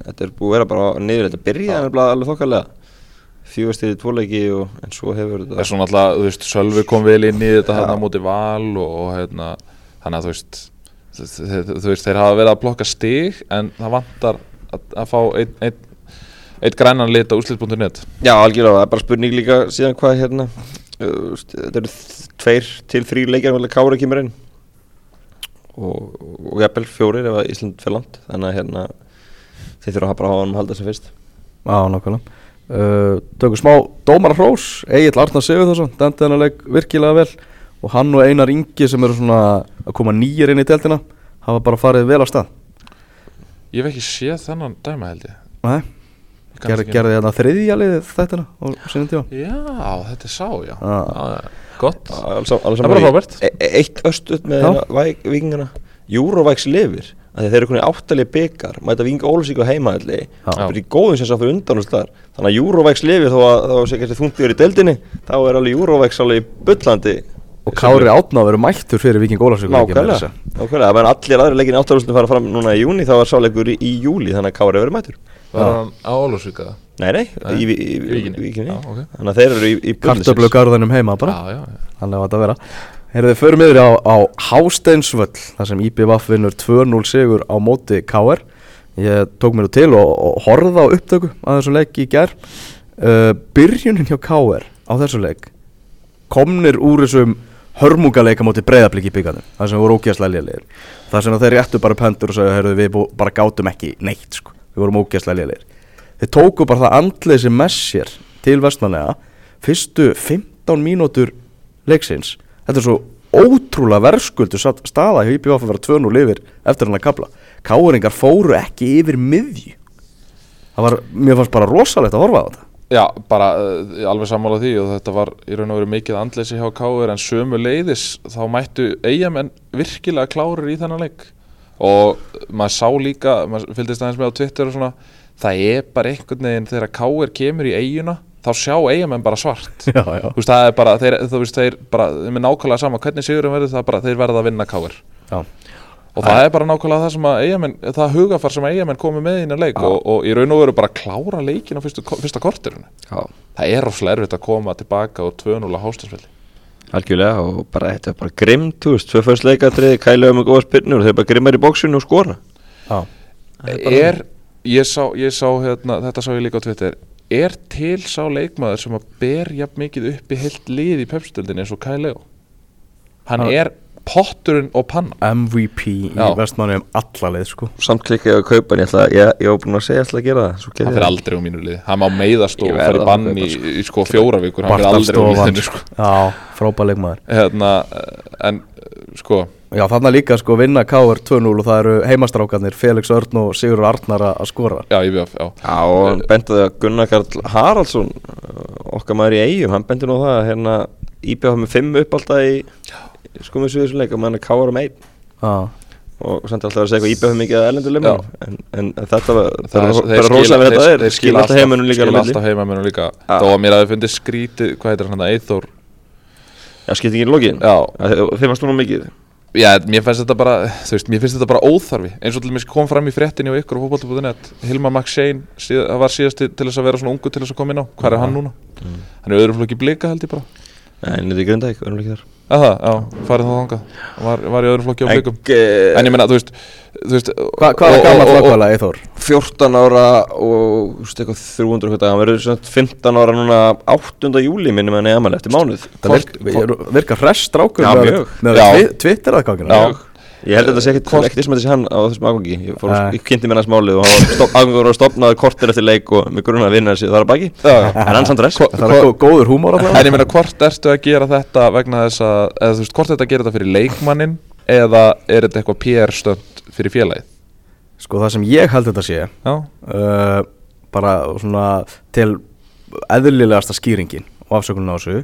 þetta er búið að vera bara niður, þetta byrjaði nefnilega alveg þokkalega. Fjögast í tvoleiki og en svo hefur Það þetta er svona alltaf, þú veist, Sölvi kom vel inn í þetta hérna á móti val og, og hérna, þannig að þú veist, þ- þ- þú veist, þeir hafa verið að plokka stig en það vantar að, að fá einn ein, ein grænan lit á úslit.net Já, algjörlega, það er bara spurning líka síðan hvað hérna þetta eru tveir til þrý leikjar vel að Kára kemur inn. Og, og jafnvel fjórir ef að Ísland fyrir land þannig að hérna þeir þurfa að bara hafa hann að halda sem fyrst. Já, nákvæmlega. Uh, Tökum smá dómara hrós Egil Arnar Sigurðarsson, dæmdi hennar leik virkilega vel. Og hann og Einar Ingi sem eru svona að koma nýjir inn í teltina hafa bara farið vel á stað Ég hef ekki séð þennan dæma held ég. Nei, Ger, gerði þetta þriðja liðið þættina á sinni tíma? Já, þetta er sá, já, já, já. Gott. Alls, alls Það er bara frábært. e e Eitt östut með hérna vikingana Eurovæks lifir þeir eru konið áttalið byggar mæta vinga Ólfsík á heimaðalli Já. það er í góðum sem sá fyrir undanústar þannig að Eurovex lifi þó að þá sé ekki þungt yfir í deildinni þá er alveg Eurovex alveg í bullandi Og Kári Átná verður mættur fyrir Viking Ólafsvík nákvæmlega nákvæmlega, menn allir aðri leikin áttalústin fara fram núna í júni þá er sáleikur í, í júli þannig að Kári verður mættur Var hann á Ólafsvík eða? nei nei, Nei, í, í, í, í Víkinni. Víkinni. Já, ok. þannig að þeir eru í, í Kartöflu garðanum heima bara. Já, já, já. Þannig að þetta vera. Heyrðu þið förum yfir á, á Hásteinsvöll þar sem IBVF vinnur 2-0 sigur á móti KR Ég tók mér til og, og horfða á upptöku að þessu leik í gær. Uh, Byrjunin hjá KR á þessu leik komnir úr þessum hörmungaleika móti breyðablík í byggandum það sem voru ógeðslega lélegir. Það sem þeir réttu bara upp hendur og sagði við bú, bara gátum ekki neitt sko. Við vorum ógeðslega lélegir. Þeir tóku bara það andleysi með sér til vestmanlega fyrstu 15 mínútur leiksins. Þetta er svo ótrúlega verðskuldu staða hjá IPVF að vera 2-0 yfir eftir hann að kapla káringar fóru ekki yfir miðju. Það var, mér fannst bara rosalegt að horfa á þetta Já, bara uh, alveg sammála því og þetta var í raun og veru mikið andleysi hjá Káur en sömu leiðis þá mættu eigamenn virkilega klárir í þennan leik og maður sá líka, maður fylgdist aðeins með á Twitter og svona það er bara einhvern veginn þegar Káur kemur í eiguna þá sjá eigamenn bara svart [LAUGHS] já, já. Þú veist, það er bara, þeir, þú veist, þeir bara, þeim er nákvæmlega sama hvernig sigurum verður það bara, þeir verða að vinna Káur Já. Og það er bara nákvæmlega það sem að eigamenn, það hugafar sem eigamenn komi með inn í leik og, og í raun og veru bara klára leikin á fyrstu, fyrsta kortirinu Já, það er rosalega erfitt að koma tilbaka og 2-0 á hástansvelli algjörlega og bara þetta er bara grimt, þú veist, tvö fyrst leikatriði, kælega með góða spyrnur og þeir bara grimmar í bóksinu og skora. Já. er, ég sá, ég sá hérna, þetta sá ég líka á Twitter er til sá leikmaður sem að ber jafn mikið upp í heilt lið í pepstöldinni eins og Leo hann er potturinn og panna MVP í Já. vestmanni um alla leið sko. Samt klikkaði að kaupa en ég ætla, ég, ég var búin að segja ætla að gera það hann ég fyrir aldrei á mínu lið hann má meiðast og Ég fyrir að bann í, kaupa, í, sko fjóra vikur. Hann fyrir aldrei á Bartalstofan. liðinu sko. Já, frábæð leikmaður. [LAUGHS] Hérna, en sko. Já, þarna líka sko vinna KR 2-0 og það eru heimastrákarnir Felix Örn og Sigurður Arnar að að skora. Já, ég við já. Já, og hann bentiði að Gunnar Karl Haraldsson okkar maður í eigum, hann benti nú á það að hérna íbjöða með fimm upp alltaf í sko með suðursum leik og mann er káar um einn. Já, og samt alltaf að segja eitthvað íbjöða mikið að ellendur limur en, en, þetta var Það er- þeir bara rosalega þeir- þetta er. þeir skila alltaf heimunum líka milli. alltaf heimamennum líka. Þó að mér hafi fundið skrítið hvað heitir hann að Eithor Já, skipt ekki í lokin. Já, Þeim varst nú mikið. Já, mér finnst þetta bara þú veist, mér finnst þetta bara óþarfi. Eins og til dæmis kom fram í fréttinni og ykkur á fótbolti.net Hilmar McShane síð, var síðast til, þess að vera svona ungu til þess að koma inn á. Hvað er hann núna? Mm. hann er öðru flokki blika held ég bara Nei, niður í Grundæk, verðum ekki þar að það, já, farið þá þangað var, var í öðru flokki á blikum En en ég meina, þú veist, þú veist Hva, hvað er gammal flokkvæla Eithor? 14 ára og þú veist, eitthvað 300 hvað dag, hann verður svona 15 ára núna 8. júli minnum hann í amal eftir mánuð Það virk, vir- virkar hress strákur Já, mjög. Twitter að kákina Já. Ég held að þetta sé ekkert sem þetta sé hann á þessum aðgangi Ég, fór, ég kynnti mér hans málið og hann var stopp, aðgangur var stopnaður kortir eftir leik og með grunna að vinna þessi þar að baki. Já. En hann samt rest. Það er gó- góður húmór En alltaf ég meina, hvort ertu að gera þetta vegna þess að, eða þú veist, hvort ertu að gera þetta fyrir leikmannin eða er þetta eitthvað PR stönd fyrir félagið? Sko það sem ég held þetta sé Já, uh, bara svona til eðlilegasta skýringin og afsökunin á þessu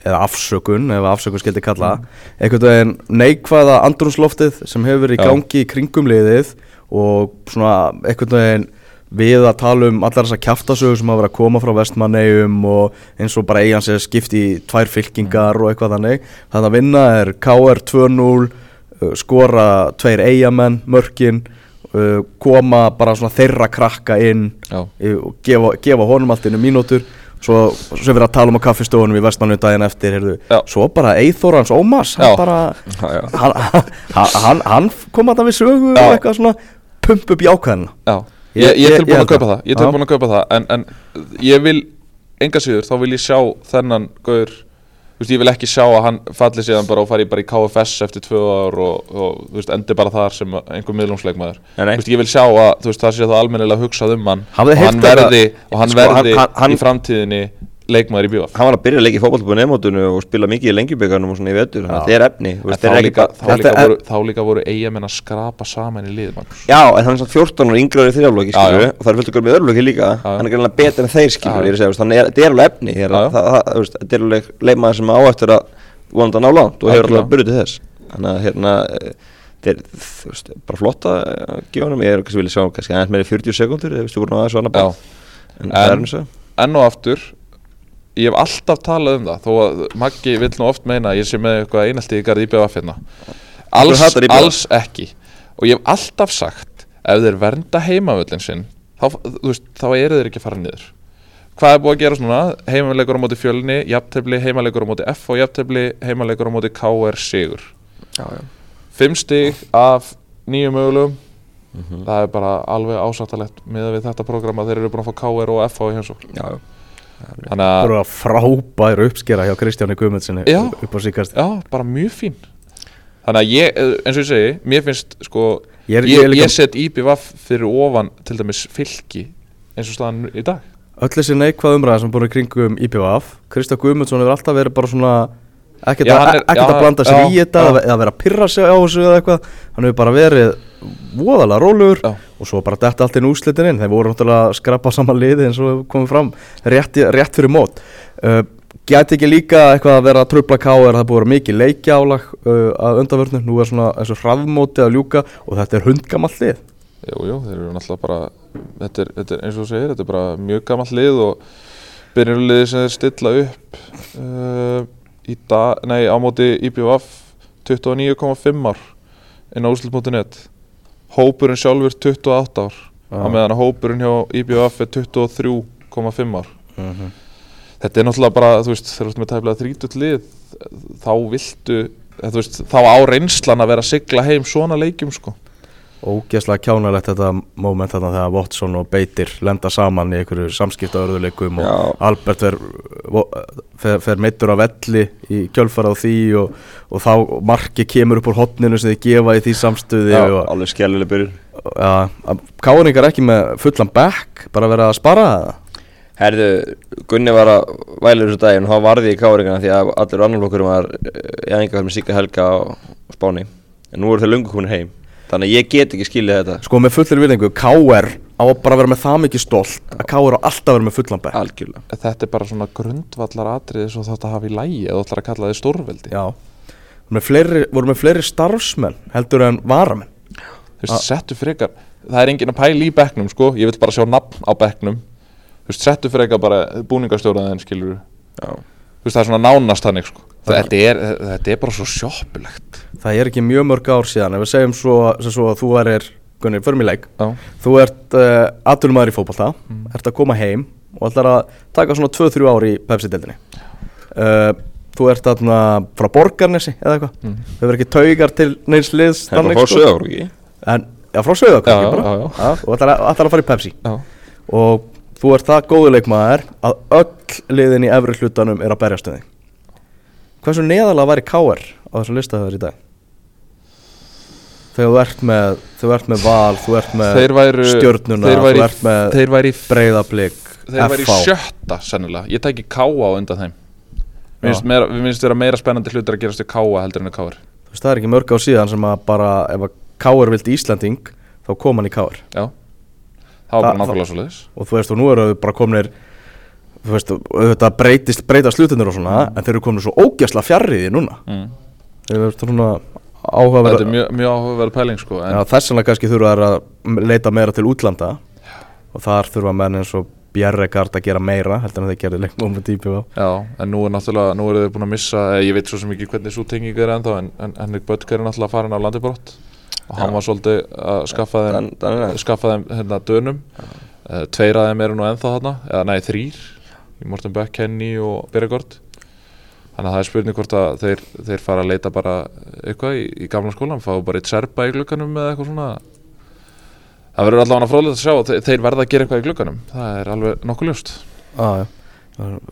eða afsökun, ef afsökun skildi kalla einhvern veginn neikvæða andrúnsloftið sem hefur verið í gangi í kringum liðið og svona einhvern veginn við að tala um allar þessar kjaftasögur sem hafa verið að koma frá vestmannegjum og eins og bara eigin sér skipt í tvær fylkingar og eitthvað þannig. Þannig að vinna er KR 2-0 uh, skora tveir eigamenn mörkin uh, koma bara svona þeirra krakka inn já, og gefa, gefa honum allt innu mínútur svo, svo verið að tala um á kaffistofunum í vestmannu daginn eftir heyrðu, svo bara Eithorans Ómars hann Já. bara Já, hann, hann, hann, kom að það við sögu og eitthvað svona pump upp jákvæðina já. Ég- Ég, ég er tilbúin að kaupa það. ég er tilbúin að kaupa það. En, en ég vil, enga síður, þá vil ég sjá þennan gaur Þú veist, ég vil ekki sjá að hann falli síðan bara og fari bara í KFS eftir tvö ár og, og þú veist, endi bara þar sem einhver nei. Þú veist, ég vil sjá að þú veist, það sé þá almennilega hugsað um hann Hafið og hann verði, og hann Sko, hann- verði hann- hann- í framtíðinni leikmaður í bjóf Hann var að byrja að leika í fótballbúið nefnmótunu og spila mikið í lengjubíkarnum og svona í vetur að þetta er efni. Veist, þá líka, þá, líka voru, þá líka voru eigamenn að skrapa saman í lið Magnús. Já, en hann er svona 14 og yngrar í já. og það er fullt okkur með öðrulóki líka. Já. Hann er greinlega betur en þeir, skilur að Þannig að þetta er alveg efni Þetta er alveg leikmaður sem á eftir að að ná langt og hefur alveg burið til þess. Þannig að hérna, þeir, þú veist, bara flotta að honum, ég er kannski vilja sjá kannski aðeins meira í 40 sekundur, þú veist, þú voru aðeins svona Já, en það En- enn og aftur ég hef alltaf talað um það þó að Maggi vill nú oft meina að ég sé með eitthvað einaldi í garð IBF hérna. Alls, alls ekki. Og ég hef alltaf sagt ef þeir vernda heimavöllin sinn þá, veist, þá eru þeir ekki að fara niður. Hvað er búið að gera svona? Heimalegur á móti fjölni, jafntefli, heimalegur á móti F og jafntefli, heimalegur á móti KR sigur. Já, já. Fimm stig af nýju mögulegum. Mhm. það er bara alveg ásáttalegt með við þetta program að þeir eru búin að fá KR og F á í heimsókn þannig að Það eru að frábæru uppskera hjá Kristjáni Guðmundsinni Já. upp á síkast Já, bara mjög fín. Þannig að ég, eh, eins og ég segi, mér finnst sko Ég Ég, ég ég, set IBVF fyrir ofan til dæmis fylki eins og staðan í dag. Öll þessi neikvað umræða sem er búin í kringum IPVF Kristján Guðmundsson hefur alltaf verið bara svona ekkert, að, já, að blanda sér í þetta eða, vera að pyrra sig á þessu eða eitthvað. Hann hefur bara verið voðalega rólegur. Já. Og svo bara detta allt inn úslitin inn. Þeir voru náttúrulega að skrapa saman liði eins og komið fram. Rétt, rétt fyrir mót. Uh, Gæti ekki líka eitthvað að vera að káir það er búið að vera mikið leikjálag uh, að undanvörnu, nú er svona þessu hraðmóti að ljúka og þetta er hundgamall lið. Jú, jú, þeir eru náttúrulega bara þetta er, þetta er eins og þú segir, þetta er bara mjög gammalt lið og byrjunarliði sem þeir stilla upp uh, í dag, nei, á móti IBVF 29,5 ár inn á úslit.net Hópurinn sjálfur 28 ár. Á meðan að hópurinn hjá IBVF er 23,5 ár. Mhm. þetta er náttúrulega bara, þú veist, þegar þú ert með tæflega 30 lið, þá viltu þú veist, þá á reynslan að vera að sigla heim svona leikjum, sko Ógeðslega kjánalegt þetta moment þarna þegar Watson og Beitir lenda saman í einhverju samskiptaörðuleikum og. Albert fer, fer, fer meittur af velli í kjölfara á því og, og þá marki kemur upp úr hotninu sem þið gefa í því samstöði Já, og alveg skellileg byrjun. Ja, Káringar ekki með fullan back bara verið að spara það? Herðu, Gunni var að væla þessu daginn og þá varði í káringana því að allir annar flokkur var eh, í aðingar með Sigga Helga og, og Spáni. En nú eru þau lungu komin heim þannig að ég get ekki skilið þetta. Sko með fullir virðingu, KR á að bara vera með það mikið stolt að KR á alltaf vera með fullan back algjörlega. Þetta er bara svona grundvallar atriði svo þetta hafi í lægi eða ætlar að kalla þið stórveldi. Já, voru með fleiri, voru með fleiri starfsmenn heldur en varamenn? Þú veist, settu frekar það er enginn að pæla í bekknum sko. Ég vil bara sjá nafn á bekknum. Þú veist, settu frekar bara búningastjóraðin skilur Já, þú veist, það er svona nánast þannig sko þetta er, þetta er bara svo sjoppulegt. Það er ekki mjög mörg ár síðan ef við segjum svo, sem svo að þú erir Gunni, förum í leik. Já, Þú ert uh, aðtunumæður í fótbolta ert að koma heim og ætlar að taka svona 2-3 ár í Pepsi-deldinni uh, Þú ert þarna frá Borgarnesi eða eitthvað. Mm. Þau verður ekki taugar til neins liðs það er bara þannig, fór sögur ekki En, já, frá Söðak Já, já, já, já. Þú ætlar að, að fara í Pepsi. Já, Og þú ert það góðu leikmaður að öll liðin í efri hlutanum er að berjast um þig Hversu neðalega væri KR á þessum listaður í dag? Þegar þú ert með, þú ert með val, þú ert með þeir væru stjörnuna, þeir væri, þú ert með þeir væri, breyðablík, þeir væri sjötta sennilega, ég tæki káa á undan þeim. Mér finnst vera meira spennandi hlutir að gerast í káa heldur en í káar Þú veist, það er ekki mörg á síðan sem að bara ef að KR vildi Íslanding þá kom hann í KR já, það var bara nákvæmlega svo leiðis og þú veist, og nú eru þau bara komnir þú veist, auðvitað breytist breyta slutinir og svona, en þeir eru komin svo ógæsla fjarriði núna. Mm. þeir eru svona áhugaverð þetta er mjög, mjög áhugaverð pæling sko en, Já, þess vegna kannski þurfa þær að leita meira til útlanda. Og þar þurfa menn eins og Bjerregard að gera meira heldur en þeir gerði leikmum með típi á Já, en nú er náttúrulega, nú eru þeir búin að missa eh, ég veit svo sem ekki hvernig svo tenging er ennþá en, en Henrik Böttger er náttúrulega farin á landi brott. Og hann Já. var svolítið að skaffa þeim, skaffa þeim hérna dönum. Uh, tveir af þeim eru nú ennþá þarna eða nei, þrýr, Morten Beck, Kenny og Bjerregard þannig að það er spurning hvort að þeir, þeir fara að leita bara eitthvað í, í gamla skólan fá bara eitt serpa í glugganum eða eitthvað svona. Það verður allavega fróðilegt að sjá þeir, þeir verða að gera eitthvað í glugganum. Það er alveg nokkuð ljóst. Ah,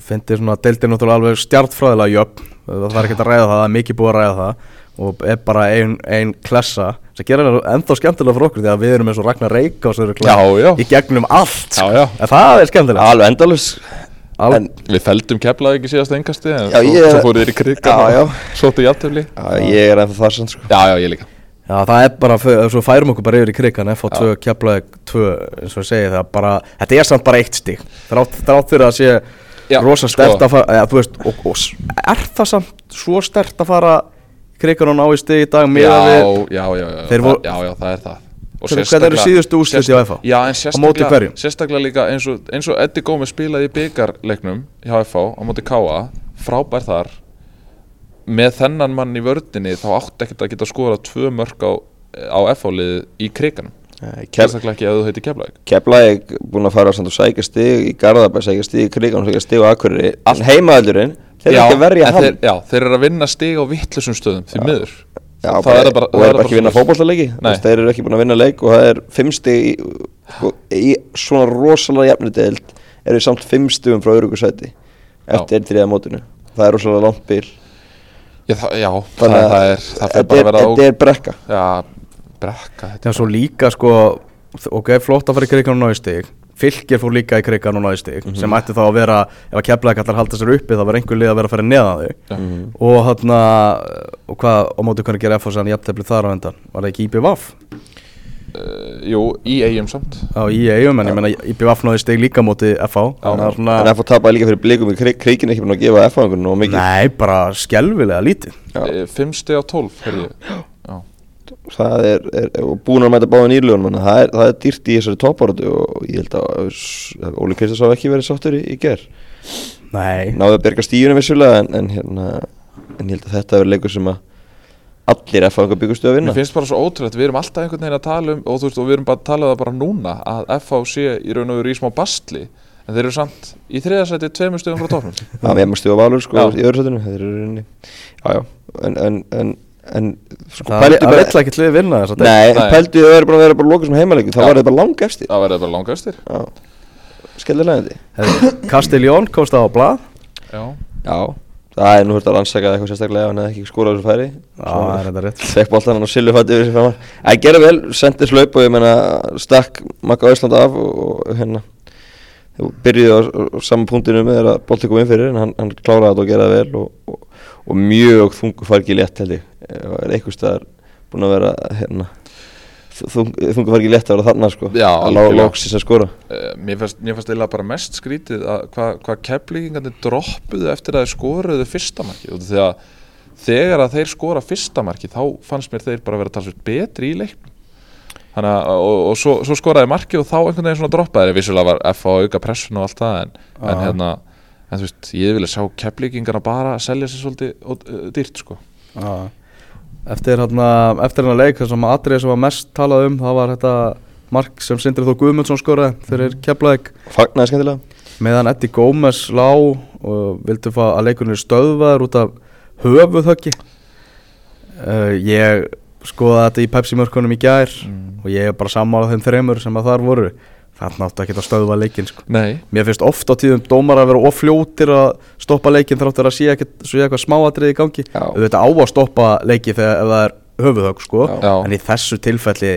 Fyndir svona, deildir náttúrulega alveg stjartfræðilega jöfn. Það er ekki að ræða það, það er mikið búið að ræða það. Og er bara ein, ein klessa sem gerir það ennþá skemmtilega fyrir okkur því að við erum eins og Ragnar Reykjás Já, já, í gegnum allt já, já. En það er skemmtilega alveg endalus Al en, Við feldum keflaði ekki síðast engasti en Já, svo, ég- svo fóruð þér í krigan Já, já. og svo til játtöfli já, ég er ennþá þar sann sko. Já, já, ég líka. Já, það er bara, svo færum okkur bara yfir í krigan F2 keflaði 2, eins og ég segi það bara, þetta er samt bara eitt stík þrátt, þrátt fyrir að sé rosa sko. stert að fara, eða, þú veist, og, og er það samt svo stert að fara krikarón á í stið í dag já, já, já, já, Þeir það, voru- já, já, það er það. Og Hvernig- eru síðustu úrslit hjá FH? Já, en sérstaklega, sérstaklega líka eins og, eins og Eddie Gómez spilaði í byggarleiknum hjá FH á móti Káa frábær þar. Með þennan mann í vördinni þá átti ekkert að geta skorað tvö mörg á, á FH-liðið í kriganum sérstaklega ekki ef þú heiti Keflavík. Keflæk búin að fara og sækja stig í Garðabæ, sækja stig í Krigan sækja stig á Akureyri. En heimaðallurinn, þeir eru ekki að verja en hann þeir, já, þeir eru að vinna stig á vittlusum stöðum því miður Já, það bara, er bara, og það er er bara ekki að vinna Nei. þeir eru ekki búin að vinna leik og það er fimm stig í, í svona rosalega jafnri deild eru samt fimm stigum frá örugu sæti eftir einn þriða mótinu. Það er rosalega langt bil. Já, það, já það, að það er það þetta bara er, að vera þetta er brekka. Já, brekka þetta Já, svo líka sko ok, flott að fara í krigan og náði stig fylgir fór líka í krigan og náði stig sem ætti þá að vera, ef að keflaði kallar halda sér uppi þá var einhver lið að vera að fara neðan þau Já. og hann og hvað, á móti hvernig gerir FH sann jafntefli þar á endan, var það ekki IBVF uh, Jú, í eigum samt. Á í eigum, en ég menna IBVF náði stig líka móti FH að svona, en fór tapaði líka fyrir blikum í krik, krikin ekki búin að gefa F-fangunum og mikið. Nei, bara skelvilega lítið. Já. Eh, Fimm stig á tólf heyrði ég. [GASPS] Já. það er, er, og búin að mæta báðin írlugunum það er, það er dýrt í þessari toppáratu og ég held að Óli Kristjáns hafa ekki verið sáttur í, í ger nei, náðu að berga stíunum vissulega en, en, hérna, en ég held að þetta er leikur sem að allir F-fangar byggustu að vinna Mér finnst bara svo ótrúlega, við erum alltaf einhvern veginn að tala um og þú veist, og við erum bara að tala um það bara núna að FH sé í raun og veru í smá bastli en þeir eru samt í þriðasæti tveimur stöðum frá tóknum Það með maður stjóða valur sko Já. í öðru sætinu Þeir eru rauninni Já, já En, en, en, sko, það pældu það bara vill ekki lið vinna þess að Nei, Nei. pældu þau eru bara að vera bara lokað sem heimaleiki. Þá var það bara lang efstir Það verður bara langa efstir Já Skellilega þetta Castelljón komst á blað. Já, Já. Það er nú hört að rannsaka eitthvað sérstaklega ef hann hefði ekki skórað þessu færi. Já, það er þetta rétt. Fekk boltan hann á silufætti yfir sem framar Það gerði vel, sendi slaup og ég menna stakk Magga Ísland af og, og hérna byrjuði á, á, á sama punktinu með þeirra bolti kom inn fyrir en hann, hann kláraði þetta og gerði það vel og, og, og mjög þungu fargi létt held ég. Er einhver staðar búin að vera hérna þung, þungu fargi létt að vera þarna sko Já, að lóksins að skora. Uh, mér fannst, eiginlega bara mest skrítið að hvað hva keflíkingarnir droppuðu eftir að þeir skoruðu fyrsta marki og því að þegar að þeir skora fyrsta marki þá fannst mér þeir bara vera talsveit betri í leiknum. Þannig og, og svo, svo skoraði marki og þá einhvern veginn svona droppaði þeir vissulega var F á auka pressun og allt það en, en hérna, en þú veist, ég vilja sjá keflíkingarna bara selja sér svolítið uh, dýrt sko. Já. Eftir hérna eftir hérna leik þessum atrið sem var mest talað um það var þetta mark sem Sindri Þór Guðmundsson skoraði fyrir Keflavík. Fagnaði skemmtilega. Meðan Eddie Gómez lá og vildi fá að leikurinn er stöðvaður út af höfuðhöggi. Uh, ég skoða þetta í Pepsi mörkunum í gær og ég er bara sammálað þeim þreymur sem að þar voru það nátti ekki að stöðva leikinn sko. Nei, mér finnst oft á tíðum dómar að vera ofljótir að stoppa leikinn þráttur að sé ekkert svo eitthvað smáatrið í gangi Já. auðvitað á að stoppa leiki þegar ef það er höfuðhögg sko. En í þessu tilfelli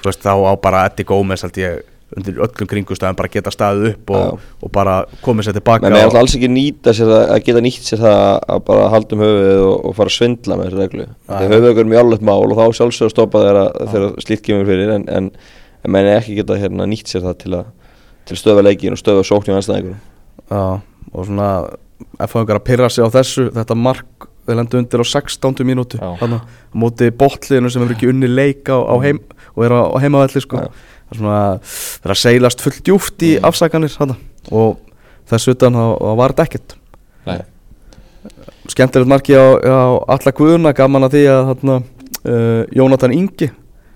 þú veist, þá á bara Eddie Gómez held ég undir öllum kringustæðum bara geta staðið upp og, og bara komið sér tilbaka Men ég og- alls ekki nýta sér það, að geta nýtt sér það að bara halda um höfuðið og, og fara að svindla með þessu reglu. Þegar höfuðið er mjög alveg mál og þá sjálfsög að stoppa þeirra þegar slíkt kemur fyrir en, en, en menn ekki geta hérna, nýtt sér það til að til stöða leikin og stöða sóknum anstæðingur. Já, og svona F-fangar að pyrra sig á þessu þetta mark, þeir lendu undir á 16. mínútu Já. þarna, á móti botliðinu sem hefur ekki unni leik á, á heim og er á, á heimavelli sko. Það er svona, það er að seilast fullt djúft í afsakanir þarna. og þess utan þá var þetta ekkert nei skemmtilegt marki á, á alla guðuna gaman að því að þarna, uh, Jónatan Ingi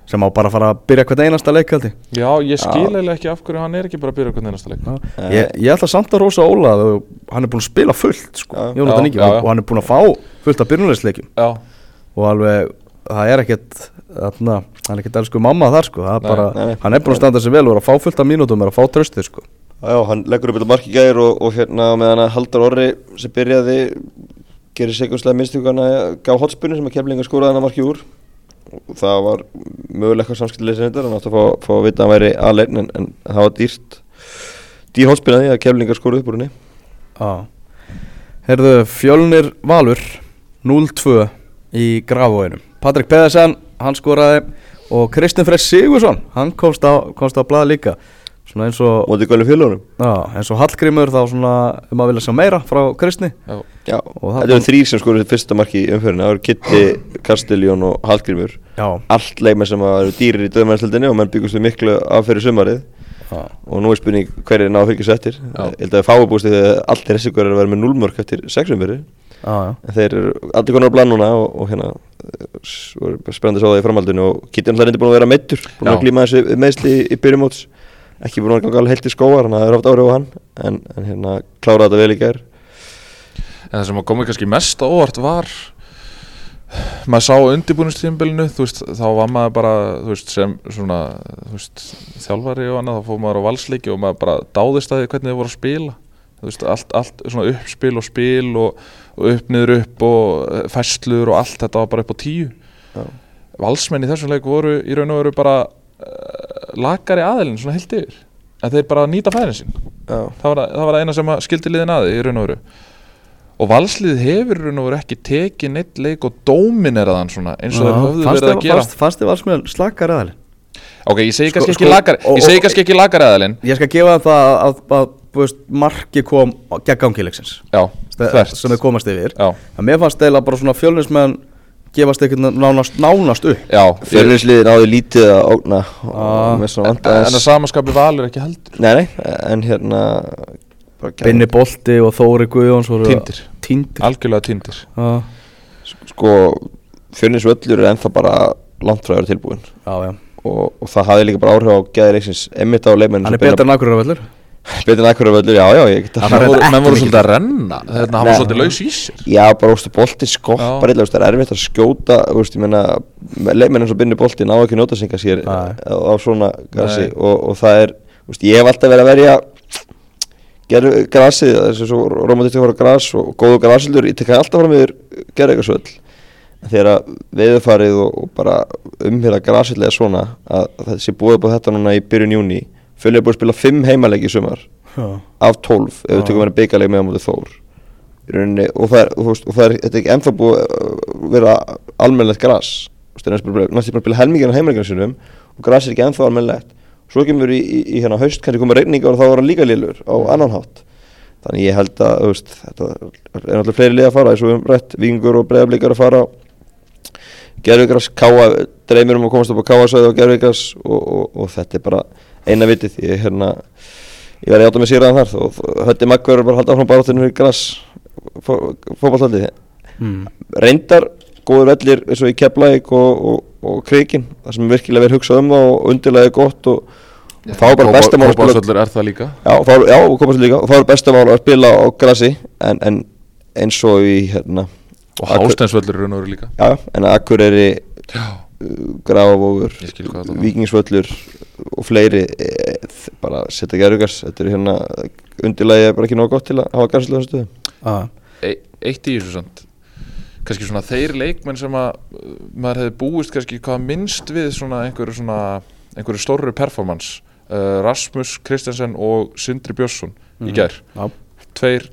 sem á bara að fara að byrja hvert einasta leik held ég Já, ég skil eiginlega ekki af hverju hann er ekki bara að byrja hvernig einasta leik Já. ég, ég ætla samt að rosa Óla að hann er búin að spila fullt sko, Já. Já, já, já. og hann er búin að fá fullt af byrjunleisleikum Já, og alveg það er ekkert hann er ekkert elsku mamma þar sko, það er Nei, bara, nei, nei. hann er búin að standa sig vel og er að fá fullt af mínútum og er að fá tröstið sko. Já, hann leggur upp þetta mark í gæðir og, og hérna meðan að Haldar Orri sem byrjaði gerir segjóðslega minnstugana gaf hotspunni sem að kemlinga skóraði hann að marki úr það var mögulega eitthvað samskiptileg sem þetta hann átti að fá, að vita að hann væri aðlein en, en það var dýrt dýr hotspunni að því að kemlinga skóraði upp úr henni. Já. Herðu, Fjölnir Valur 0-2 í Grafóinum Patrik Pedersen, hann skoraði og Kristinn Freyr Sigursson, hann komst á, komst á blað líka svona eins og, mótið gölum fjölugunum já, eins og Hallgrímur þá svona um að vilja sjá meira frá Kristni. Já, Já, Og þetta þarna- eru þrýr sem skoruðu fyrsta marki í umfyrirna Það eru Kitty, Castelljón og Hallgrímur. Já, Allt leikmenn sem eru dýrir í döðmæðarstöldinni og menn byggust við miklu af fyrir sumarið. Já, og nú er spurning hverju ná að fylgjast eftir? Já. Ég held að við fáum búist þegar allir þessi hverju er að vera með 0 mörg eftir 6 umfyrir já, já. en þeir eru allir konar á plan núna og, og hérna voru spennandi að sá það í framhaldinu. Og Kitty er náttúrulega reyndi búin að vera meittur búin Já. að glíma þessi meðsli í, í byrjumóts ekki búin að ganga alveg heilt í skóar þannig að það er oft árið á hann en, en hérna klára þetta vel í gær. En það sem að komið kannski mest óvart var maður sá undirbúinistíðinbylinu þú veist, þá var maður bara þú veist, sem svona þú veist, þjálfari og annað, þá fór maður á valsleiki og maður bara dáðist að því hvernig þið voru að spila. Þú veist, allt, allt svona uppspil og spil og, og upp niður upp og eh, færslur og allt þetta var bara upp á tíu. Já. valsmenn í þessum leik voru í raun og veru bara uh, lakari aðilin svona heilt yfir. En þeir bara nýta færin sín. Já. það var, það var það eina sem að skildi liðin aði í raun og veru. Og valslið hefur í raun og veru ekki tekið neitt leik og dómineraðan svona eins og þeir höfðu Fannst verið að gera. fannst- þið valsmiðan slakar aðalinn? ok, ég segi Sko- kannski sko- kannski ekki lakari aðalinn Ég skal gefa það að, að, að, marki kom gegn þvert. sem þau komast yfir. Já, að mér fannst eða bara svona fjölnismenn gefast ekkert nánast, nánast upp. Já Fjörðinsliðin áður lítið að ógna og Ah. en, að samaskapi valur ekki heldur. Nei, nei, en hérna Binni Bolti og Þóri Guðjóns voru Týndir. Týndir algjörlega týndir Já, Sko, fjörðinsvöllur er ennþá bara langt frá að vera tilbúin. Já, já. Og, og það hafði líka bara áhrif á gæðileiksins emmitt á leikmenn Hann er betur en akkur völlur Betur en akkur völlur, já, já, ég get Það menn voru, svolítið að renna hann var Nei. svolítið laus í sér. Já, bara, óstu, bolti skoppar illa, það er erfitt að skjóta, veist, ég meina leikmenn eins og Binni bolti ná ekki að nota singa sér Nei. á, svona grassi og, og það er, veist, ég hef alltaf verið að verja gerðu grasið, þessi svo romantistika fara gras og góðu grasildur, ég tekka alltaf fram yfir gerðu eitthvað svöll þegar að veðurfarið og, og bara umhverja grasillega svona að, að það sé búið upp á þetta núna í byrjun júni Fjölnir er búið að spila 5 heimalegi í sumar. Já, af 12 ef við Já. tökum verið byggaleg með á móti Þór. Rauninni, og það er, og, og það er þetta er ekki ennþá búið að vera almennlegt er næstu bara að spila helmingina heimalegi sinum og gras er ekki ennþá almennlegt svo kemur í, í, í hérna haust kannski komið regningar og þá var hann líka lillur á annan hátt. Þannig ég held að veist, þetta er náttúrulega fleiri lið að fara eins og við höfum rætt, vikingur og breiðablíkar að fara gerðvíkars, dreymir um að komast upp á káasvæði og gerðvíkars og, og, og þetta er bara eina vitið. Ég, hérna, ég verði átta með sýraðan þar og höndi makkverður bara að halda áfram baráttinu fyrir græs fókbaltaldi mm. reyndar góður vellir eins og í Keflæk og, og, og Krikin það sem virkilega verið hugsað um það og undirlega gott og, og þá er bara bestamál að spila. Kópavöllur er það líka? Já, já, komast líka og þá er bestamál að spila á grassi en, en eins og í hérna og er raun og veru líka já, en Akureyri Grafavogur. Víkingsvöllur og fleiri e, bara setja gerðugars þetta er hérna undirlega bara ekki nóg gott til að hafa garslega þessu stöðu ah. e eitt í þessu samt kannski svona þeir leikmenn sem að uh, maður hefði búist kannski hvað minnst við svona einhverju svona einhverju stórri performance uh, Rasmus Kristensen og Sindri Björnsson í Mhm. gær Já, tveir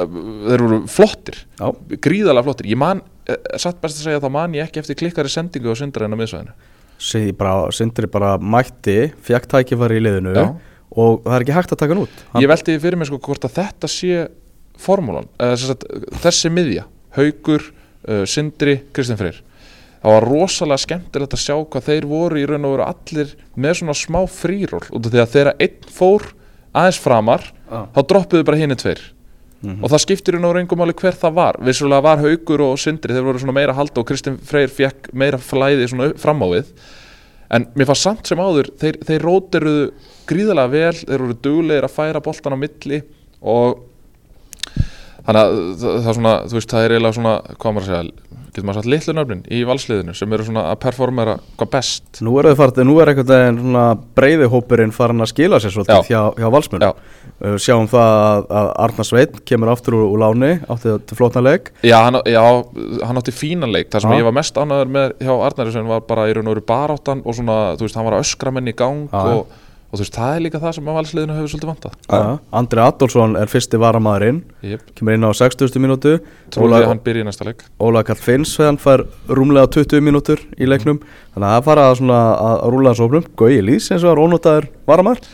þeir voru flottir já, gríðalega flottir. Ég man, uh, satt best að segja þá man ég ekki eftir klikkari sendingu á Sindra en á miðsvæðinu. Sindri bara, mætti, fekk tækifæri í liðinu Já. og það er ekki hægt að taka hann út. Hann, ég velti fyrir mig sko hvort að þetta sé formúlan, uh, sagt, þessi miðja Haugur, uh, Sindri Kristinn Freyr. Það var rosalega skemmtilegt að sjá hvað þeir voru í raun og veru allir með svona smá fríról út af því að þegar einn fór aðeins framar Já. þá droppuðu bara hinni tveir Mhm. og það skiptir í raun og veru engum máli hver það var vissulega var Haugur og Sindri þeir voru svona meira halda og Kristinn Freyr fekk meira flæði svona fram á við en mér fannst samt sem áður þeir, þeir rótiruðu gríðalega vel þeir voru duglegir að færa boltan á milli og þannig að það, það svona veist það er eiginlega svona hvað maður að segja getur maður sagt litlu nöfnin í valsliðinu sem eru svona að performera hvað best Nú er, er einhvern veginn svona breiði hópurinn farin að skila sér svolítið hjá, hjá Já. uh, Sjáum það að, Arnar Sveinn kemur aftur úr, úr láni átti þetta flótna leik Já, hann, já, hann átti fínan leik Það sem Já. ég var mest ánæður með hjá Arnari sem var bara í raun og veru baráttan og svona, þú veist, hann var að öskra menn í gang Já. og, og þú veist, það er líka það sem að valsliðinu hefur svolítið vantað. Andri Adolfsson er fyrsti varamæðurinn Jep, kemur inn á 60. mínútu. Trúið að hann byrja í næsta leik. Óla Karl Finns hann fær rúmlega 20 mínútur í leiknum. Þannig að það fara að, svona, að, að rúla þessu opnum Gauji Lýs eins og var ónótaður varamæður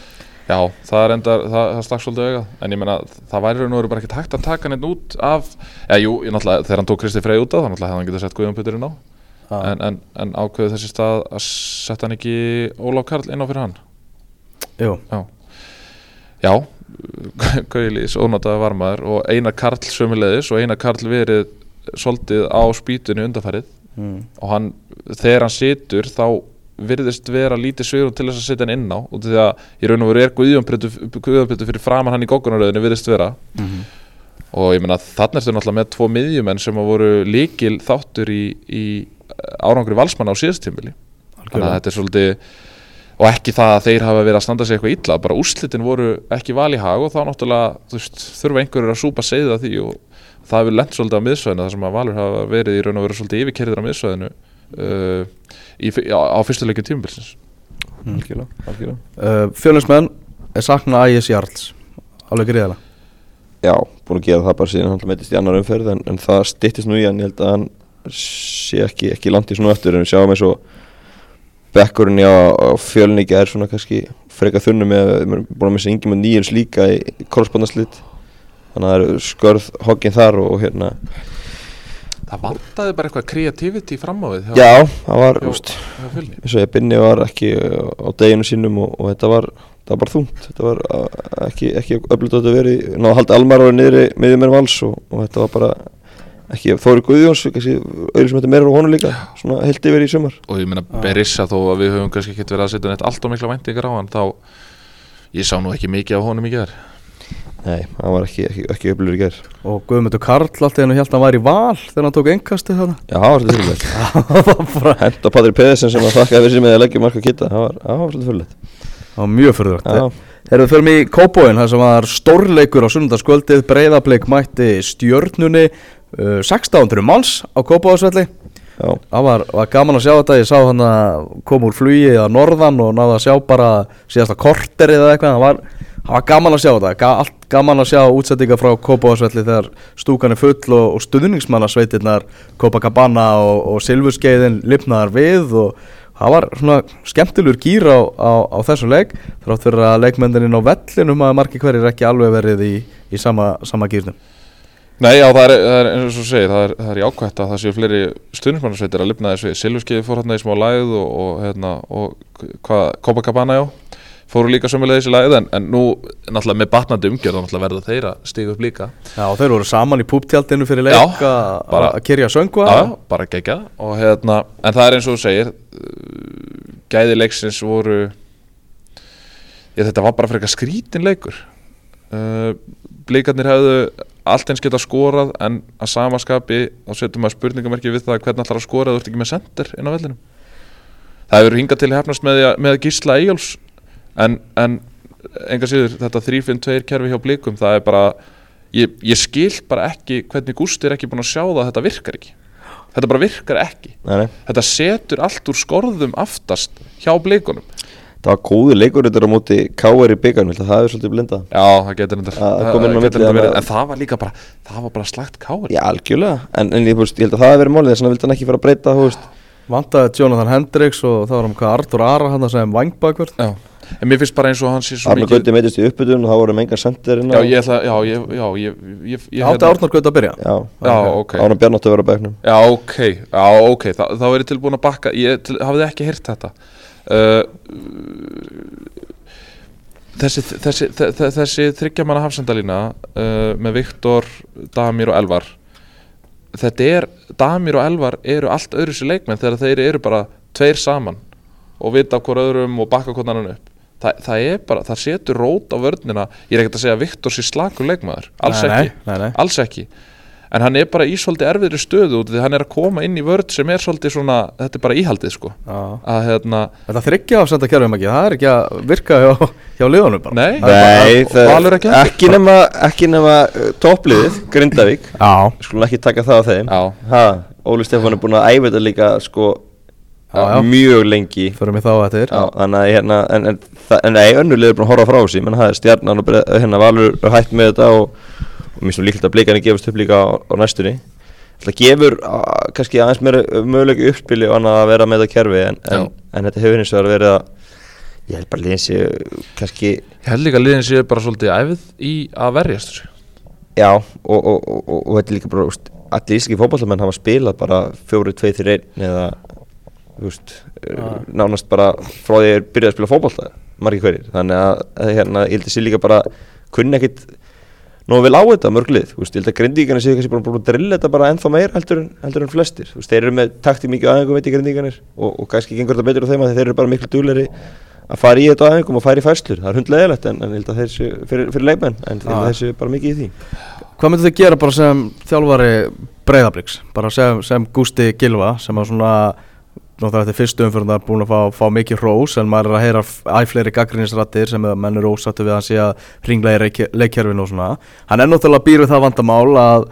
Já, það er enda, það, það stakk svolítið auðvitað En ég meina, það væri raun og veru bara ekkert hægt að taka hann út af Eða jú, ég náttúrulega, þegar hann tók Kristi Frey út af Þá náttúrulega hefði hann en, en, en ákveðu þessi stað að setja hann ekki Ólaf Karl inn á fyrir hann Já, já [LAUGHS] Gauðilís, ónátaði varmaður Og Einar Karl sömulegis Og Einar Karl verið svolítið á spýtunni undarfærið mm. og hann, þegar hann situr þá virðist vera lítið svigurum til þess að setja hann inn á. Og því að í raun og veru er Guðjónpjötu fyrir framann hann í gókunaröðinu virðist vera. Mhm. og ég meina þannig ertu náttúrulega með tvo miðjumenn sem að voru líkil þáttur í, í árangri valsmann á síðastímbili þannig að þetta er svolítið og ekki það að þeir hafa verið að standa sig eitthvað illa bara úrslitin voru ekki val í hag og þá náttúrulega veist, þurfa einhverjur að súpa segða því og það hefur lent svolítið á miðsvæðinu þar sem að Valur hafa verið í raun og veru svolítið yfirkerðir á miðsvæðinu uh, í, á, á fyrstu leikin tímubilsins Algjörlega. algjörlega. Uh, Fjölusmenn er sakna Ægis Jarls? Alveg gríðalega Já, búin að gera það bara síðan hann meitist í annar umferð en, en það styttist nú í hann ég held að hann sé ekki, ekki langt í svona eftir en við sjáum eins og bekkurinn á, fjölningi er svona kannski freka þunnu með við erum búin að missa yngi með nýjums líka í, í korrespondenslit. Þannig að það eru skörð hogginn þar og, og hérna það vantaði bara eitthvað kreativiti fram á við Já, það var, hjá fjölni. eins og ég binni var ekki á deginu sínum og, og þetta var það var bara þungt, þetta var uh, ekki, ekki öflut að þetta verið, náðu að halda almar á niðri miðjum með vals og, og þetta var bara ekki, Þóri Guðjóns kannski auðvitað sem þetta meira á honum líka svona heilt yfir í sumar. Og ég meina Berissa þó að við höfum kannski ekkert verið að setja neitt allt og mikla væntingar á hann þá ég sá nú ekki mikið á honum í gerð Nei, hann var ekki, ekki, ekki öflugur í gerð Og Guðmundur Karl alltaf hennu held að hann væri í val Þegar hann tók engkastið þarna. Já, það var svolítið fyrirlegt. [LAUGHS] Það var bara Henda Patrik Pedersen sem að þakka fyrir sig með að leggja marka kitta það var, það var svolítið fyrirlegt. Það var mjög Já, Erum við mig í Kópóin Það sem var stórleikur á sunnundaskvöldið Breiðablik mætti stjörnunni uh, 1600 manns á Kópóðsvelli já, Það var, var gaman að sjá þetta. Ég sá hann að koma úr flugi að norðan Og náða að sjá bara síðasta korter eða eitthvað. Það var, var gaman að sjá þetta. Ga, Allt gaman að sjá útsettinga frá Kópóðsvelli Þegar stúkan er full og, og stuðningsmannasveitirnar Copacabana og, og Silfurskeiðin lifnaðar við og það var svona skemmtilegur gýr á, á, á þessum leik. Þrátt fyrir að leikmennirinn á vellinum að margir hverjir ekki alveg verið í, í sama, sama gýrnum Nei, já, það er, það er eins og þú segir, það er, það er jákvætt að það séu fleiri stundismannarsveitir að lifna þessu Silvurskeiði fór hérna í smá læð og, og, hérna, og hvað, Copacabana, já fóru líka sömulegis í læð en, en nú, náttúrulega með batnandi umgjörð þá verða þeir að stiga upp líka. Já, og þeir voru saman í púptjaldinu fyrir leik að- að kyrja söngu Já, bara gegja. Og hérna, en það er eins og þú segir uh, gæði leiksins voru ég, þetta var bara fyrir eitthvað skrítin leikur. Uh, blíkarnir hefðu allt eins geta skorað en að samaskapi þá setjum maður spurningamerki við það hvernig ætlar að skora þú ert ekki með sender inn á vellinum. Það hefur hingað til hefnast með, með Gísla Eyjóls en, en enga síður þetta 3-5-2 kerfi hjá blíkum það er bara ég, ég skil bara ekki hvernig Gústi er ekki búin að sjá það að þetta virkar ekki. Þetta bara virkar ekki. Nei, nei. Þetta setur allt úr skorðum aftast hjá blíkunum Það var góður leikur þetta á móti K.R. í byggarn, það er svolítið blindað? Já, það getur þetta Það að- en það var líka bara það var bara slagt kári Já, algjörlega, en, en ég, þú veist, ég held að það hefði verið málið þess vegna vildi hann ekki fara að breyta, Vantaði Jonathan Hendricks og það var um hvað Artur Ara hann sem vangbakvörð já. en mér finnst bara eins og hann sé svo Arna Gauti meitist í uppbytun og þá voru mengar sendir inn já, ég ætla, já, ég, já, ég, ég, ég Átti Árnar Gaut að byrja? Já, já, ok. Ána Bjarnátt að vera á bekknum. Já, ok, já, ok, Þa, þá er ég tilbúin að bakka, ég til, hafði ekki heyrt þetta Þessi, þessi, þessi, þessi þryggjamanna hafsendalína með Viktor, Damir og Elvar Þetta er, Damir og Elvar eru allt öðru sér leikmenn þegar þeir eru bara tveir saman og vita hvort öðrum og bakka hvort annan upp. Þa, það er bara, það setur rót á vörnina. Ég er ekkert að segja að Viktor sé slakur leikmaður. Alls Nei, ekki, nei, nei. alls ekki en hann er bara í svolítið erfiðri stöðu út því hann er að koma inn í vörð sem er svolítið svona þetta er bara íhaldið sko. Að hérna, Þetta þryggja afsenda kerfum ekki, það er ekki að virka hjá, hjá liðunum bara. Nei. Það er bara- ekki ekki nema, ekki nema uh, toppliðið, Grindavík. Skulum ekki taka það á þeim. Ha, Óli Stefán er búin að æfa þetta líka sko Já, já. mjög lengi. Förum við þá eftir. Já, þannig hérna, en, en, en nei, önnulið er búin að horfa frá sig, menn það er stjarnan og hérna Valur hætt með þetta og, og mér finnst líkt að blikarnir gefast upp líka á, á næstunni. Það gefur á, kannski aðeins meira möguleiki uppspili og annað að vera með þetta kerfi en, en, en þetta hefur hins vegar verið að Ég held bara liðin séu kannski Ég held líka að liðin séu bara svolítið æfið í að verjast þessu. Já, og, og, og, og, og þetta er líka bara úst, allir íslenski fótballamenn hafa spilað bara fjóru, tvei, þrjir, einn eða úst, Ah. nánast bara frá því að þeir byrjaði að spila fótballta margir hverjir, þannig að, að hérna, ég held að sé líka bara kunni ekkit nógu vel á þetta mörglið, úst, ég held að grindíkarnir séu kannski búin að drilla þetta bara ennþá meira heldur, heldur en flestir, úst, þeir eru með takti mikið aðeingum veit í grindíkarnir og, og kannski gengur þetta betur á þeim að þeir eru bara miklu dúleri að fara í þetta aðeingum og fara í færslur, það er hundlegilegt en, en ég held að þeir séu fyrir, fyrir leikmenn, en Ah. þeir séu bara mikið í því Hvað myndir þið gera bara sem þjálfari breyðabliks? Bara sem, sem Gústi Gilva sem að svona Náttúrulega þetta er fyrstu umfyrndar búin að fá, fá mikið hrós en maður er að heyra f- æ fleiri gaggrinnisrættir sem menn eru ósattu við að hann sé að ringla í leikkerfinu og svona. Hann er náttúrulega býr við það vandamál að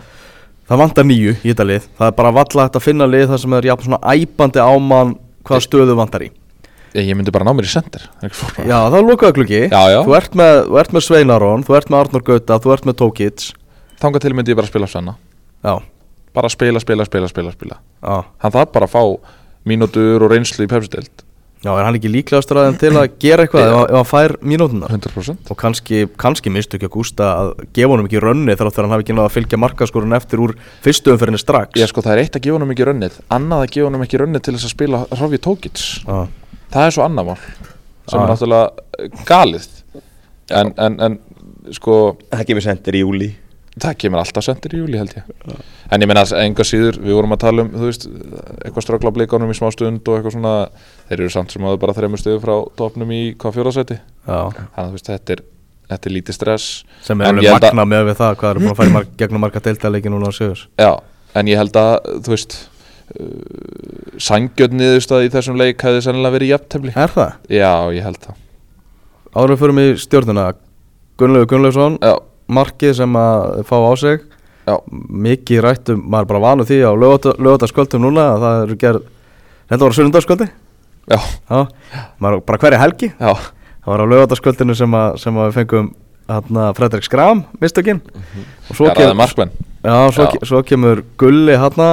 það vantar nýju í þetta lið. Það er bara valla hægt að finna lið þar sem er jafn svona æpandi ámann hvaða stöðu vantar í. Ég, ég myndi bara ná mér í sendir Já það er lokaða klukki. Þú ert með, með Sveinaron, þú ert með Arnur Gauta, þú ert með Tókits. Þanga til myndi ég bara spila Svenna. Já, Bara spila, spila, spila, spila, spila. Hann þarf bara að fá mínútur og reynslu í pepsideld Já, er hann ekki líklegastur að þeim til að gera eitthvað ef, ef hann fær mínútunar? 100% Og kannski, kannski mistu ekki að gústa að gefa honum ekki rönni þar að hann hafi ekki náða að fylgja markaskorun eftir úr fyrstu umferðinni strax. Ég sko það er eitt að gefa honum ekki rönnið Annað að gefa honum ekki rönnið til þess að spila Hrofi Tókits. Já, Það er svo annað mál Sem Já. er náttúrulega galið. En, en, en sko Það kemur sendir í júli Það kemur alltaf sendir í júli held ég. En ég meina enga síður Við vorum að tala um, þú veist Eitthvað ströggla blikanum í smá stund og eitthvað svona Þeir eru samt sem áður bara þreymur stöðu frá topnum í hvað fjóðarsæti Þannig að þú veist þetta er, þetta er lítið stress. Sem er alveg held að- magna með við það hvað eru búin að fara í mark, gegnum marka deildarleiki núna á Sigur Já, en ég held að, þú veist uh, Sangjötniðust í þessum leik hefði sennilega verið jafntefli. Er það? Já, ég held markið sem að fá á sig. Já, Mikið rættum, maður er bara vanur því á lögataskvöldum núna að það eru gerð Þetta var sunnundarskvöldi já, Já, maður bara hverja helgi? Já. Það var á lögataskvöldinu sem, að- sem að við fengum hérna Fredrik Skram, mistökin. Og svo, Já, það er markmenn. Já, svo, Já. ke- svo kemur Gulli hérna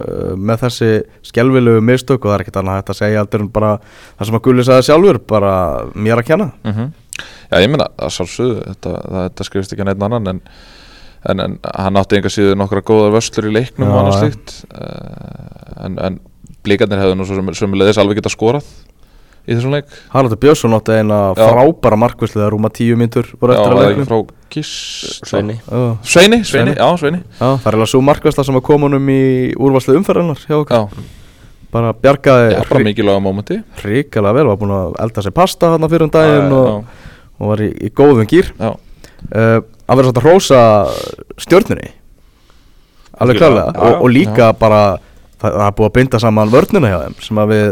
uh, með þessi skelvilegu mistök og það er ekkert annað að segja heldur en bara það sem að Gulli sagði sjálfur bara mér að kenna. Mm Já, ég meina, það sálsögðu þetta, það, þetta skrifist ekki að neitt annan en, en, en hann átti enga síður nokkra góðar vöslur í leiknum Já, og annars já. slíkt uh, en, en blíkarnir hefðu nú svo sem, sömulegðis alveg geta skorað í þessum leik. Haraldur Björnsson átti eina Já. frábæra markvislu þegar rúma tíu myndur voru Já, eftir að það ekki leiknum. frá Kiss Sveini. Já, Sveini, Sveini, Sveini. já, Sveini. Já, það er alveg svo markvæsla sem að koma honum í úrvarslu umferðarnar hjá okkur. Já, bara bjargaði já bara mikilvæga mómenti hrikalega vel, var búin að elda sér pasta hann fyrir um daginn Já, og, og var í, í góðum gýr Já, uh, að vera svolítið að hrósa stjörnunni. Alveg klálega já, og, já. og líka bara það, það er búið að binda saman vörnina hjá þeim sem að við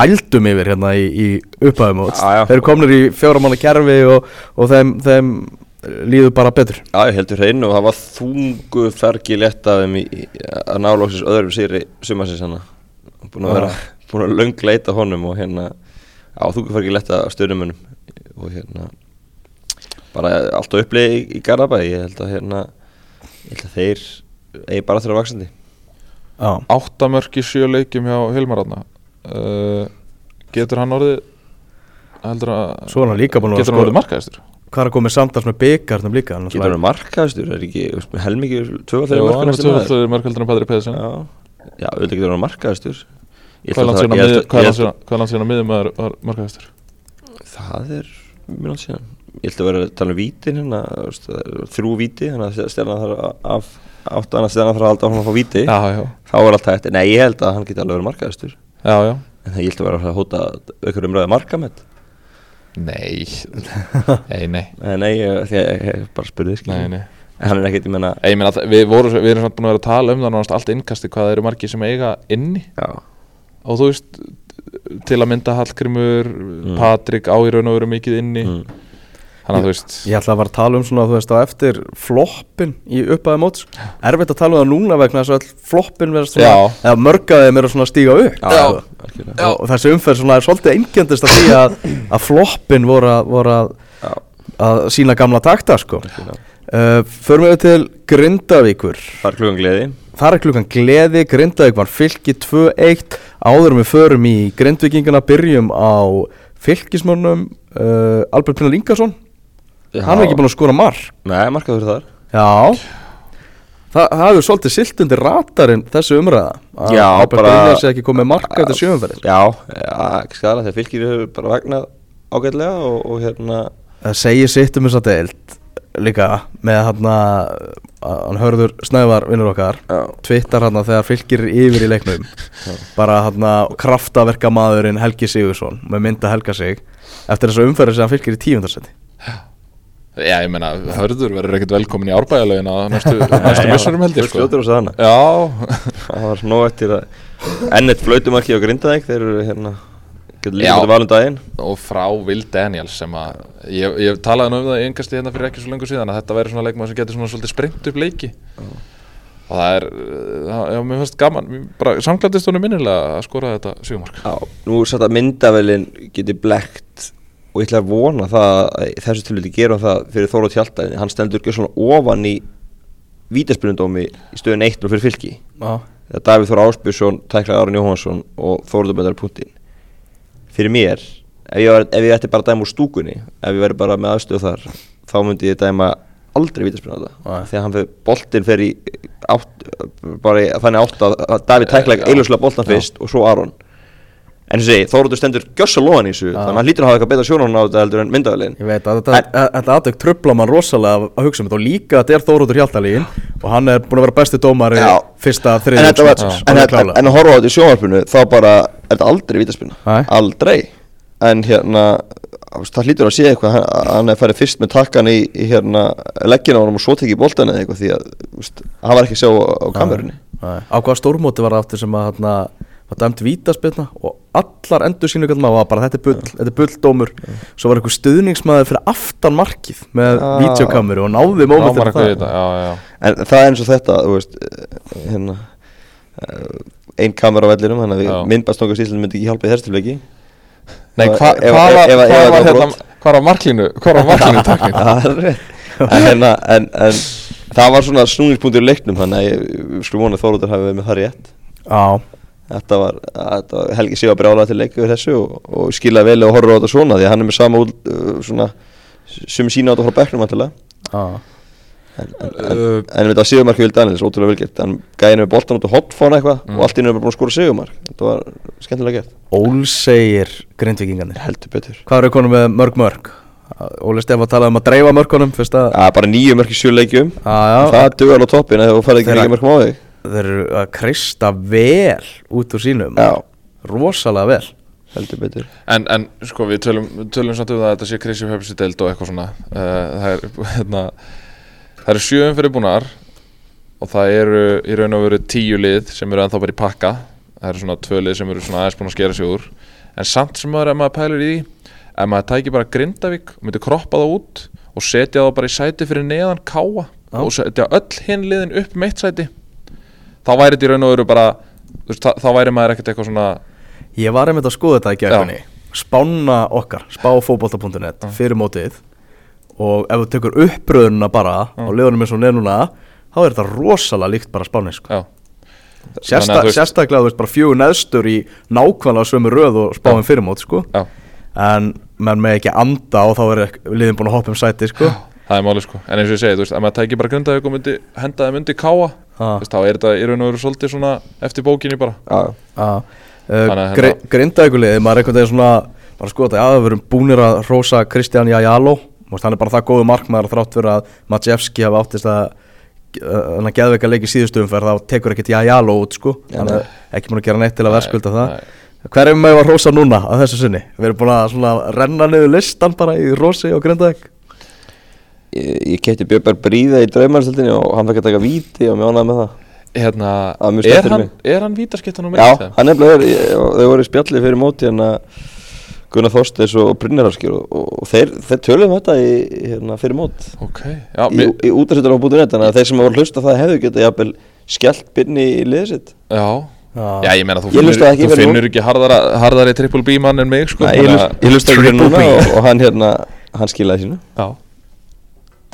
ældum yfir hérna í, í upphæðum Já, já. þeir eru komnir í fjóramanna kerfi og, og þeim, þeim líður bara betur. Já, ég heldur hreinu og það var þungu fergi í, að nálóksins öðrum sýri sumarsins hana búin að Já. vera, búin að löng leita honum og hérna á þungu fergi létt af stöðnumunum og hérna bara allt á upplið í, í Garabæ ég held að hérna ég held að þeir eigi bara þeirra vaksandi Já, áttamörk í sjö leikjum hjá Hilmar Átna uh, Getur hann orðið heldur að svo er hann líka búin að Getur hann orðið markaðistur? hvað er að koma samtals með byggarnum líka? Hann getur hann markaðstur, er ekki með helmikið hann er maður? tvöfaldur mörk heldur en Patrik Pedersen. Já, já, auðvitað getur hann markaðstur Ég Hvað er það- síðan að miðum- hvað er markaðistur? Það er mjög nátt síðan. Ég ætla að vera að tala um vítin hérna Þrjú víti, þannig að stjarnan þarf af Áttu annars stjarnan þarf að halda áfram að fá víti. Já, já, Þá er allt hægt, nei ég held að hann geti alveg verið markaðistur já, já. En það ég ætla að vera að hóta Aukur umræði markamett [LAUGHS] Nei, nei, nei, Nei, nei, ég, því að ég, ég bara spurði nei, nei. En hann er ekkert, ég menna Ég meina, við, voru, við erum samt búin að vera að tala um það allt innkasti hvað það eru margir sem eiga inni. Já, og þú veist til að mynda Hallgrimur, Patrik á í raun og veru mikið inni mm. þannig að þú veist Ég ætla að vera að tala um svona, þú veist, á eftir floppin í upphæði móts Erfitt að tala um það núna vegna þess að öll floppin verðast svona, Já. eða mörgaðið mér að svona stíga upp Já, Já. og, þessi umferð svona er svolítið einkjöndist að því að, að floppin voru að, voru að, að sína gamla takta, sko algjörlega. Uh, Förum við til Grindavíkur. Það er klugan gleði. Þar klukkan gleði, Grindavík var fylki 2-1 Áður en við förum í Grindvíkinguna Byrjum á fylgismönnum uh, Albert Pinnal Ingarsson hann er ekki búin að skora mark. Nei, markaður þar. Já. Þa, það hefur svolítið silt undir ratarinn þessu umræða. Að Já, Albert bara- Brynjars er ekki komið marka eftir sjöumferðir Já, ekki skala þegar fylgir hefur bara vagnað ágætlega og, og hérna Það segir sitt um þess að deild líka með hann að hann hörður snævar vinnur okkar Já, Twittar hann þegar fylgir yfir í leiknum. Bara hann að kraftaverka maðurinn Helgi Sigursson með mynda Helga sig eftir þess að umferði sem hann fylgir í tíundarsæti. Já, ég meina, hörður verður ekkert velkomin í árbæðalögin á næstu, [LAUGHS] næstu missurum held ég sko. Já, Það var nóg eftir að ennett flautumarki á Grindavík þeir eru hérna getur líka Já. til valum daginn. Og frá Will Daniels sem að ég, ég talaði nú um það í engasti hérna fyrir ekki svo lengur síðan að þetta væri svona leikmaður sem getur svona svolítið sprengt upp leiki. Og það er, uh, já, mér finnst gaman. Bara samklæmdist honum minnilega að skora þetta sjögumark Já, nú er satt að myndavelin geti blekt og ég ætla að vona það að í þessu tilviti gerum það fyrir Þórótt Hjaltar hann stendur ekki svona ofan í vítaspyrnundómi í stöðun 1 og fyrir fylki. Já, Davíð Þóra Ásbjörnsson tæklaði Aron Jóhansson og Þórótt Bendar Putin fyrir mér ef ég, var, ef ég ætti bara að dæma úr stúkunni ef ég væri bara með aðstöð þar þá myndi ég dæma aldrei vítaspyrnund á þegar hann fyrir boltin fer í átt, bara í, þannig átt að að Davíð tæklaði Já. eiginlega boltan fyrst og svo Aron En ég segi, Þóróttur stendur gjössa lóðan í þessu Þannig að hann lítur að hafa eitthvað betra sjónun á þetta heldur en myndavelin ég veit að þetta, að, aðtök tröfla mann rosalega að- að hugsa um þetta og líka að þetta er Þórótur Hjaltalín og hann er búin að vera besti dómari Já. fyrsta En, þriðjum en, að horfa á þetta í sjónvarpinu Þá bara er þetta aldrei vítaspinna. Aldrei. En hérna Það hlýtur að sé eitthvað Hann, hann er farið fyrst með takkan í, í hérna Leggina og svo tekið boltan eða eitthvað Því að hann var ekki að sjá á, kamerunni. Á hvaða stórmóti var það aftur sem að hann var dæmt vítaspilna og allar endur sínu maður var bara þetta er bull, þetta er bulldómur svo var einhver stuðningsmaður fyrir aftan markið með Ah. ah. videokameru og náði mómentir þetta, já, já, já En það er eins og þetta Þú veist eh, hérna, Einn kamera á vellinum Þannig að myndbastóngar stílinn myndi ekki hjálpa í þessu tilviki Nei, hvað var, ef hvað var hérna, brot. hvað var marklínu takkin? Er en, hérna, en, en það var svona snúningspunktur í leiknum Þannig að ég við skulum vona að Þóróttur hafi verið með það rétt Já, Þetta var, þetta var Helgi Sigur brjálega til leika við þessu og, og skilaði vel og horfður á þetta svona því að hann er með sama út, uh, svona sem sína á þetta frá bekknum vantilega já. En, en, en, en þetta var Sigurmark Vil Daniels, ótrúlega velgert hann gæði með boltan út á hotfón eitthvað og allt í nefnir búin að skora Sigurmark. Þetta var skemmtilega gert. Ólsegir grindvikingarnir heldur betur. Hvað eru konum með mörg mörg? Óli Stefán talaði um að dreifa mörgunum að bara nýju mörk í sjöleikjum já. það duði alveg á toppin eða þú færði ekki mörkum á þig þeir eru að krista vel út úr sínum. Já, Rosalega vel. Heldur betur. En, en sko við tölum, tölum samt um það að þetta sé Krissi Höfsi deild og eitthvað svona. Uh, það, er, [LAUGHS] hérna, það eru sjöum fyrir búnar og það eru í raun og veru tíu lið sem eru ennþá bara í pakka. Það eru svona tvö lið sem eru svona aðeins búin að skera sig úr. En samt sem maður ef maður pælir í því ef maður tæki bara Grindavík og myndi kroppa það út og setja það bara í sæti fyrir neðan káa Já. og setja öll hinn liðin upp með eitt sæti þá væri þetta í raun og veru bara veist, þá, þá væri maður ekkert eitthvað svona Ég var einmitt að skoða þetta í gerðinni Spána okkar, spáfótbolta.net fyrir mótið og ef þú tekur uppröðununa bara á liðunum eins og neð núna þá er þetta rosalega líkt bara spáni já, Sérsta, Sérstaklega þú veist bara fjögur neðstur í nákvæmlega sömu röð og spáin fyrir mót sko. já, en menn með ekki anda og þá er liðin búin að hoppa um sæti sko. það er máli sko. En eins og ég segi, þú veist, ef maður tæki bara Grindavík og myndi henda þeim undir káa Veist, þá er þetta í raun og veru svolítið svona eftir bókinni bara. Já, uh, Þannig að gri, hérna- Grindavíkuliði, maður er einhvern veginn svona bara skoða þetta, já við verum búnir að rosa Kristján Jajalo, hann er bara það góðu markmaður þrátt fyrir að Maciejewski hafa áttist að hann að geðveika leiki síðustu umferð þá tekur ekkert Jajalo út sko. Já, hann er ekki búin að gera neitt til að verðskulda það. nei. hver er með að rosa núna að þessu sinni? Við erum búin að svona renna niður listan bara í rosi og Grindavík ég, ég kefti Björnberg Bríða í draumarstöldinni og hann fekk að taka víti og mjónaði með það. Hérna, Það er er hann, er hann vítaskiptan og Já, hann er, þau voru í spjalli fyrir móti að Gunnar Þorsteins og Brynjararskjör og, og, og þeir, þeir töluðum þetta í, hérna, fyrir mót. Ok, já, í, mér, í útarsýttar á búinu þannig að þeir sem voru að hlusta það hefðu getað jafnvel skellt byrni í liðið sitt. Já. Já. Ég meina, þú Ég finnur, ekki þú finnur ekki harðara, harðari triple B mann en mig, sko Nei, ég, þannig hlust, ég hlusta ekki fyrir núna og, og hann hérna hann skilaði sínu. Já,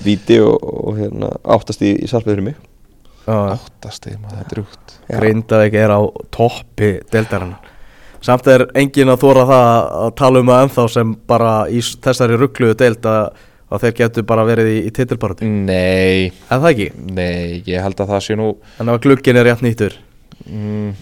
víti og, og hérna áttast í, í sarpið fyrir mig. Já. áttasti, maður, þetta er drúgt Grindavík er á toppi deildarinnar. Samt er engin að þóra það að tala um það ennþá sem bara í þessari ruggluðu deild að, að þeir getur bara verið í, í titilbaratu Nei, En það ekki, nei, ég held að það sé nú en ef glugginn er rétt nýttur. Mm,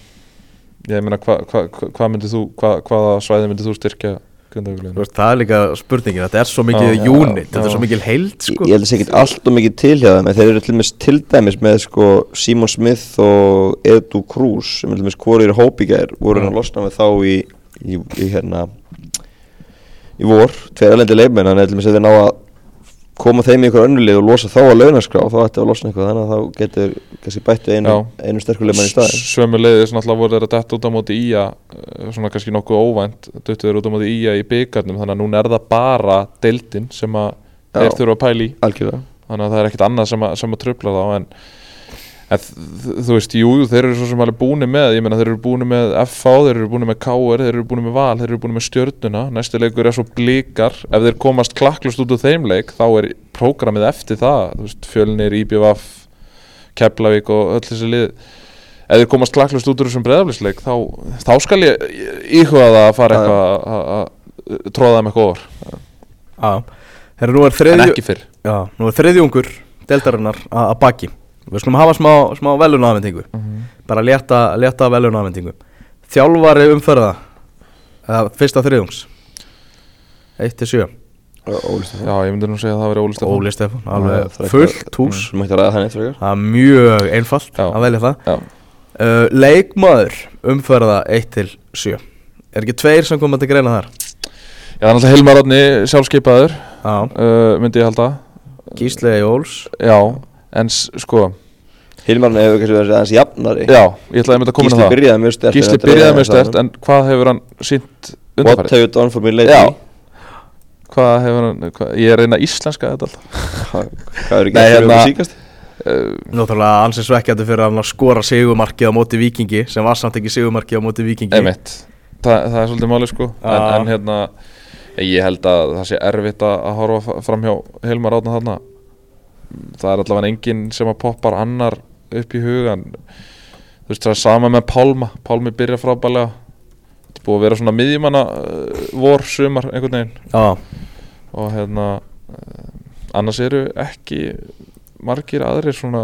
Ég meina, hvað hva, hva, hva myndir þú, hva, hvaða svæði myndir þú styrkja Það er líka spurningin, þetta er svo mikið já, unit, þetta er svo mikið heild sko. ég held að það sé ekki allt og mikið til hjá en þeir eru til dæmis til dæmis með sko Simon Smith og Edu Cruz sem er til dæmis hvorir í hópíkær voru Já. hann að losna með þá í, í, í hérna í vor, tveir elendi leifmenn hann er til dæmis að þeir ná að koma þeim í ykkur önnulið og losa þá að launaskrá þá ætti að losna eitthvað þannig að þá getur kannski bættu einu, einu sterkur leifmenn í staðin Sömu leiðis náttúrulega voru þeir að detta út á móti ía svona kannski nokkuð óvænt duttu þeir út á móti ía í byggarnum þannig að núna er það bara deildin sem að þeir þurfa að pæli í. Algjörlega. Þannig að það er ekkert annað sem að, sem að tröfla þá en, þú veist, jú, þeir eru svo sem alveg búni með, ég meina þeir eru búni með FH, þeir eru búni með KR, þeir eru búni með Val þeir eru búni með Stjörnuna, næsti leikur er svo blíkar, ef þeir komast klakklust út úr þeim leik, þá er prógramið eftir það, þú veist, Fjölnir, IBVF Keflavík og öll þessi lið. Ef þeir komast klakklust út úr þessum breðaflisleik, þá, þá skal ég íhuga það að fara eitthvað að- tróða þeim eitthvað over, Já, Herra, að að Við skulum hafa smá, smá velunafendingu Bara létta, létta velunafendingu Þjálfari umferða eða Fyrsta þriðjungs. 1-7 Ólist Já, ég myndi nú segja að það veri Óli Stefán. Óli Stefán, Já, alveg það fullt eitthvað- hús. Mætti að ræða hann eitthvað Það er mjög einfalt Já. að velja það. Já. uh, Leikmaður umferða 1-7 Er ekki tveir sem koma til greina þar? Já, það er alltaf Hilmar Átni sjálfskeipaður Já, uh, myndi ég halda. Gísli Jóls Já, en sko Hilmarinn hefur kannski verið aðeins jafnari. Já, ég ætlaði að mynda að koma inn á Gísli það. byrjaði mjög stert Gísli byrjaði mjög stert en hvað hefur hann sínt What undanfarið? have you done for me lately? Já. Hvað hefur hann, hvað, ég er reyna íslenska þetta alltaf. [LAUGHS] Hvað eru Nei, ekki hérna- hérna... síkast? uh, Náttúrulega ansið svekkjandi fyrir að skora sigumarkið á móti vikingi sem var samt ekki sigumarkið á móti vikingi Emitt, Þa, það er svolítið máli sko. En, en hérna, ég held að það sé erfitt að, að horfa fram hjá Hilmar Átna þarna Það er allavega enginn sem að poppar annar upp í hugan Þú veist það er sama með Pálma. Pálmi byrja frábælega Þetta er búið að vera svona miðjumanna uh, vor, sumar, einhvern veginn. Já, og hérna uh, annars eru ekki margir aðrir svona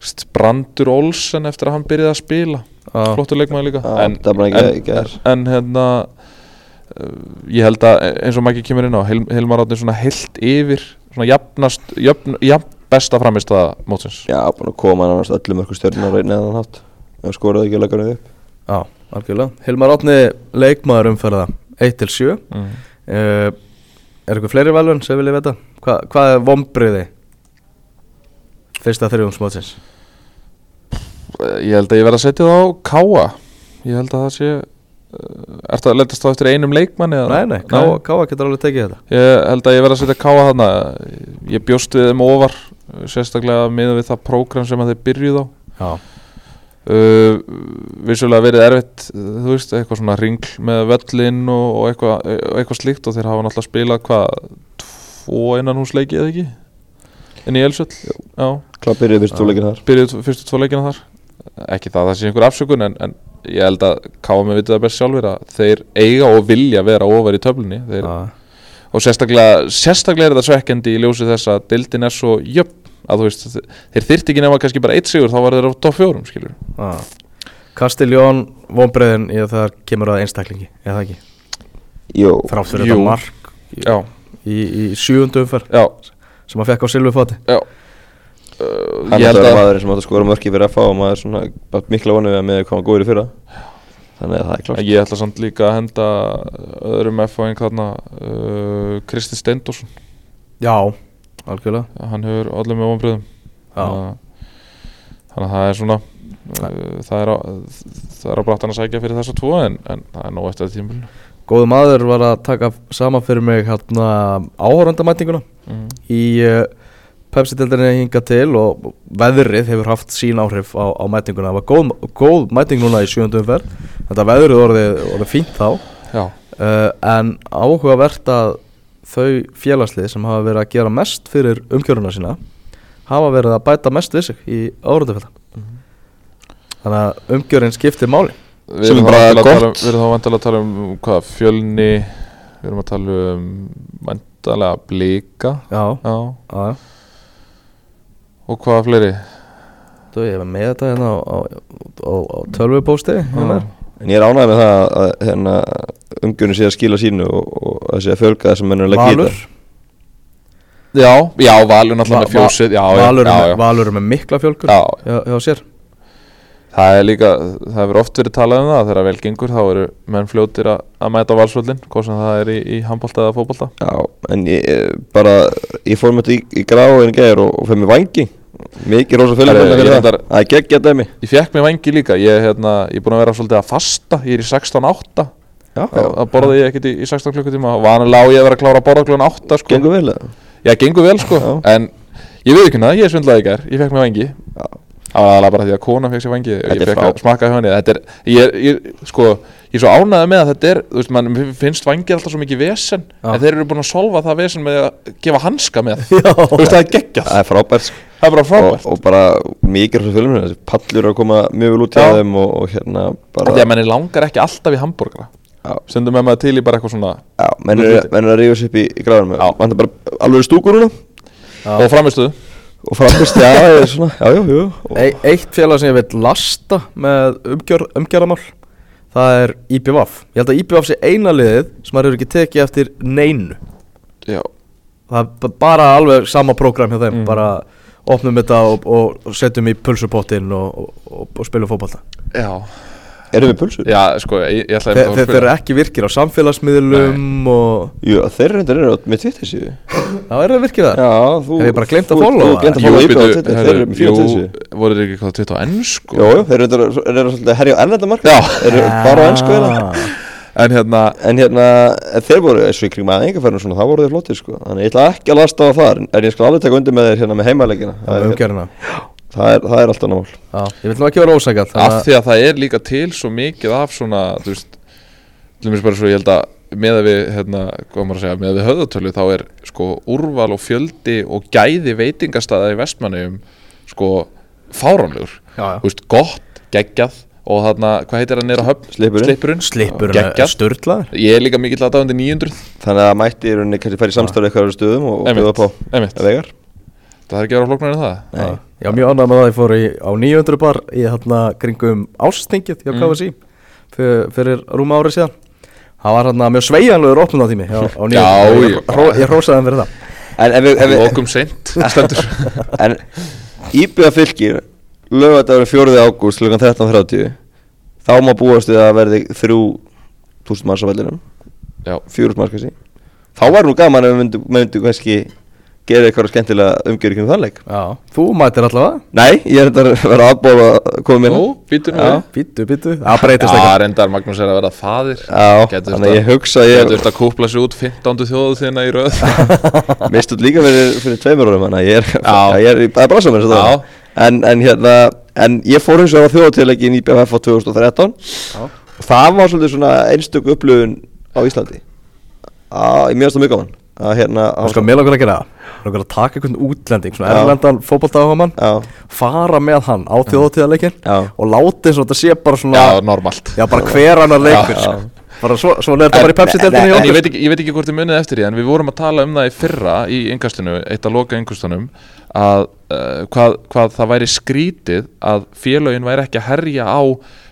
st- Brandur Olsen eftir að hann byrjaði að spila. Já, flottur leikmaður líka. Já, en, er ekki- en, ekki en hérna uh, ég held að eins og Maggi kemur inn á Hil, Hilmar Átni svona heilt yfir svona jafnast jafn, jafn besta framist að mótsins Já, búin að koma nánast öllum mörgum stjórnar neðan hátt Það skoraði ekki að leggja hann upp já, algjörlega Hilmar Átni leikmaður umferða 1-7 mm. uh, Er eitthvað fleiri velun sem viljið vita? Hva, hvað er vombriði? Fyrsta þriðjungsmótsins ég held að ég verð að setja það á Káa ég held að það sé uh, Ertu að letast þá eftir einum leikmanni? eða? Nei, nei, Káa, Káa getur alveg tekið þetta. Ég held að ég verð að setja káa þarna. Ég bjóst við þeim ofar Sérstaklega miða við það prógram sem að þeir byrjuð á. Já, uh, Vissulega verið erfitt Þú veist, eitthvað svona ringl með völlin og, og eitthvað, eitthvað slíkt Og þeir hafa náttúrulega spilað hvað Tvo innan húsleiki eða ekki? Inn í Elsöll Já, Klá byrjuði fyrst tóleikin þar? Byrjuð fyrstu tvo leikina þar Ekki það að það sé einhver afsökun en, en ég held að káa með vitið það best sjálfur að þeir eiga og vilja vera ofar í töflunni. Þeir, já, og sérstaklega, sérstaklega er þetta svekkjandi í ljósi þess að dildin er svo jöfn að þú veist, þeir þyrti ekki nema kannski bara eitt sigur þá var þeir á top fjórum skilur já. Kastiljón, vombriðin í að það kemur að einstaklingi Eða ekki? Jó, Þrátt fyrir Jú. þetta mark í, í sjöundu umferð já, sem að fekk á silfu fóti já hann er það að maðurinn sem átt að skora mörki fyrir að fá og maður er svona mikla vonu við að með hvað hann góður í fyrra. Þannig að það er klart. ég ætla samt líka að henda öðrum F-fáing þarna uh, Kristi Steindorsson Já, algjörlega. Hann hefur allir með vonbröðum Já, þannig að það er svona uh, það er á, það er á brattan að sækja fyrir þessa tvo en, en það er nóg eftir þetta tímul góðu maður var að taka saman fyrir mig hérna áhórandamætinguna mm. í uh, Pepsi-deldinni hinga til og veðrið hefur haft sín áhrif á, á mætinguna. Það var góð, góð mæting núna í sjöndum umferð. Þetta veðrið orðið, orðið fínt þá. Já, uh, en áhugavert að þau félagslið sem hafa verið að gera mest fyrir umkjöruna sína hafa verið að bæta mest við sig í áhórandafélta þannig að umgjörinn skiptir máli. Við erum þá um- erum þá vantilega að tala um hvað, fjölni Við erum að tala um vantilega blika. Já, Já, já, og hvað fleiri? Þú ég var með þetta hérna á, á, á, á tölvupósti hérna. En ég er ánægð með það að hérna, umgjörnum sé að skila sínu og, og að sé að fjölga þessum leggja í Valur? Já, já, Valur náttúrulega Va- með fjósið. Já, já, Valur, já, er já. með- Valur með mikla fjölgur já. hjá, hjá sér Það er líka, það hefur oft verið talað um það þegar vel gengur þá eru menn fljótir að, að mæta valsvöldin hvað sem það er í, í handbólta eða fótbólta Já, en ég, ég- bara, ég fór þetta í, í gæður og, og fyrir mig vangi Mikið rosa fyrir það. Það er geggja dæmi. Ég fekk mér vangi líka, ég, hérna, ég er búin að vera svolítið að fasta, ég er í 16.8 Já, að að borða ég ekkert í, í 16 klukkutíma vanalega á ég að vera að klára að borða klukkan 8 sko. gengur vel? Já, gengur vel sko. En ég veit ekki það, ég svindlaði í gær Ég fekk mér vangi Já. aðalega bara því að kona fekk sér vangi Þetta Ég er fekk að smakka hjá henni Þetta er, ég, ég, sko, ég er svo ánægði með að þetta er Þú veist, mann finnst vangi alltaf svo mikið vesen Já. En þeir eru búin að solfa það vesen með að gefa hanska með Já, Þú veist, það er geggjað Það er frábært sko. Það er bara og, frábært og bara mikið rosa fylgum þessi pallur að koma mjög vel út í Já. þeim og, og hérna bara Því að manni langar ekki alltaf í hambúrgara Já. Stundum með maður til í bara eitthvað svona Já, menn eru að rífa sér upp í, í bara alveg stúkur núna. Og framistuðu Og framist, já, það er svona, já, já, já. Og, E Eitt félag sem ég veit lasta með umgjör, umgjörðamál Það er IPVAF Ég held að IPVAF sé eina liðið sem maður hefur ekki tekið eftir neinu. Já, Það er ba- bara alveg sama prógram hjá þeim Mm. Bara opnum þetta og, og setjum í pulsupottin og, og, og, og spilum fótbolta. Já Erum við pulsur? Já, sko, ég, ég ætla Þeir, þeir, þeir eru ekki virkir á samfélagsmiðlum og Jú, þeir reyndar eru með Twitter síðu. Já, er það virkir það? Já, þú Hef ég bara gleymt að followa Þú glemt að Jú, followa íbjöð á Twitter, þeir eru með fína Twitter jú, síðu. voru þeir ekki hvað tvitt á ennsku? Jú, jú, þeir eru reyndar- þeir eru svolítið að herja á erlenda marka Já. Þeir eru bara á ennsku eða En hérna, En hérna, þeir voru, eins og í kringum aðeingafærinu svona, þá voru þeir flottir sko. Þannig ég ætla ekki að lasta á það, en ég skal alveg taka undir með þeir hérna með heimalegina Það er, Umgjörðina það er, það er alltaf nál Já, ég vil nú ekki vera ósækjað af því að það er líka til svo mikið af svona, þú veist til mér bara svo ég held að með að við, hérna, hvað maður að segja, með að við höfðatölu þá er sko úrval og fjöldi og gæði veitingastæða í vestmannegjum sko fáránlegur. Þú veist, gott, geggjað og þarna, hvað heitir það nýra höfn? Slippurinn. Slippurinn, Slipur er geggjað. sturlaður. Ég er líka mikill aðdáðandi 900 Þannig að mætti í rauninni kannski færi samstarfi eitthvað á stöðum og, og bjóða upp á Einmitt, vegar það er ekki að vera flóknar en það? Nei. Já, mjög ánægð með það. Ég fór í, á 900 bar í hérna kringum ástingið hjá Mm. KFC fyrir, fyrir rúma árið síðan. Það var hérna mjög sveigjanlegur opnun á tími á, á 900 Já, Ég, hró, ég hrósaði hann fyrir það. En ef við, ef við, Lókum seint, [LAUGHS] stendur. En íbjöða fylgir lögadagur 4. ágúst kl. 13.30 þá má búast við að verði 3000 manns á vellinum. Já, 400 manns kannski. Þá var nú gaman ef við myndum kannski gera eitthvað skemmtilega umgjörði kring þann leik. Já, þú mætir allavega? Nei, ég er þetta að vera aðbóla að koma minna nú, býtur nú. Já. Býtu, býtu, það breytist Já, eitthvað reyndar Magnús er að vera faðir. Já, Gæti þannig að ég hugsa að að- ég Gæti þurft að kúpla sig út 15. þjóðu þína í röð. [LAUGHS] Mist út líka fyrir, fyrir tveimur árum þannig að ég er, Já. ég er, það er bara sem þess Já. að en, en hérna en ég fór hins vegar á þjóðatillegin í BFF á 2013 Já. og það var svolítið svona einstök upplöfun á Íslandi. Að ég mjögst það mjög að hérna Það sko, mér að það taka einhvern útlending, svona erlendan fótboltaáhugamann já, fara með hann á þjóðatíðarleikin já, og láti eins og þetta sé bara svona Já, normalt. Já, bara hver annar leikur Já, sko. já. bara svo, svo þetta En- bara í Pepsi-deltinni hjá En ég okkur veit, ekki, ég veit ekki hvort þið munið eftir því En við vorum að tala um það í fyrra í yngastinu Eitt að loka yngustunum að uh, hvað, hvað það væri skrítið að félögin væri ekki að herja á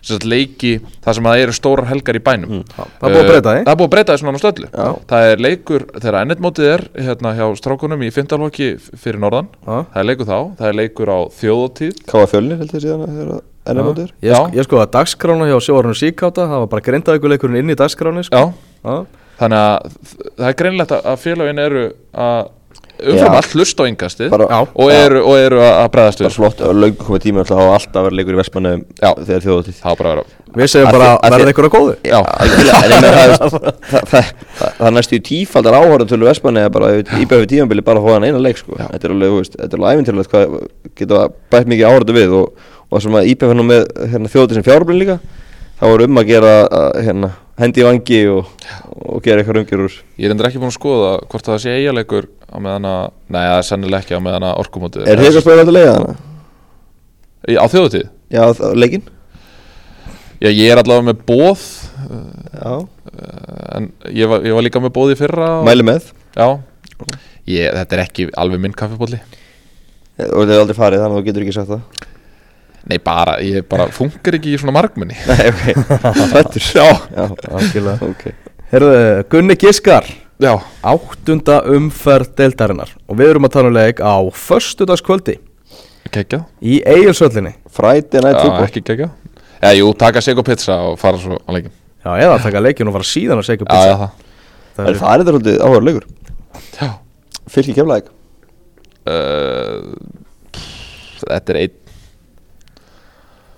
sem sagt, leiki þar sem það eru stórar helgar í bænum Mm. Það er búið að breyta því Það er búið að breyta því svona á stöllu Já. Það er leikur þegar ennetmótið er hérna hjá strákunum í fymtalokki fyrir norðan Já. Það er leikur þá, það er leikur á þjóðatíð káða fjölnir held ég síðan þegar ennum mótið er Já. ég sko að dagskrána hjá sjóarinu síkáta það var bara grindaðikuleikurinn inn í dagskráni sko. Þannig að það er greinlegt að- að félögin eru að umfram allt hlust á Já. og eru, og eru að bregðast við. Bara flott löngu komið tíma alltaf á alltaf vera leikur í Vestmannu þegar þjóðatíð Það á bara að vera Við segjum bara að ykkur að góðu. [LAUGHS] Það, það næstu tífaldar áhörðum til Vestmanni að bara íbæði tímanbili bara að fá hann eina leik sko. þetta er alveg, þú veist, þetta er alveg æfintilegt hvað geta bætt mikið áhörðu við og, og sem að íbæði nú með hérna, þjóðatíð sem fjárblinn líka þá er um að gera að, hérna, hendi í vangi og, og gera eitthvað umgjörur ég er endur ekki búin að skoða hvort það sé eigaleikur á meðan að, nei það er sennilega ekki á meðan að orkumótið Er eitthvað spöður að leiða hana? Á þjóðatíð? Já, leikinn? Já, ég er allavega með bóð Já, En ég var, ég var líka með bóð í fyrra og, mæli með Já ég, Þetta er ekki alveg minn kaffibóli Og þið hefur aldrei farið þannig að þú getur ekki sagt það Nei, bara, ég bara funkar ekki í svona margmenni Nei, ok, [LAUGHS] hrættur Já. Já, Algjörlega. Ok. Herðu, Gunni Giskar. Já, Áttunda umferð deildarinnar. Og við erum að tala um leik á Föstudagskvöldi. Geggjað. Í Egilsöllinni Friday night Já, football. ekki geggjað. Já, jú, taka sig og pizza og fara svo á leikin Já, eða taka leikin og fara síðan að segja Já, já, það. Það er farið þetta svolítið áhuga leikur Já. Fylki kemlaðið uh, Þetta er einn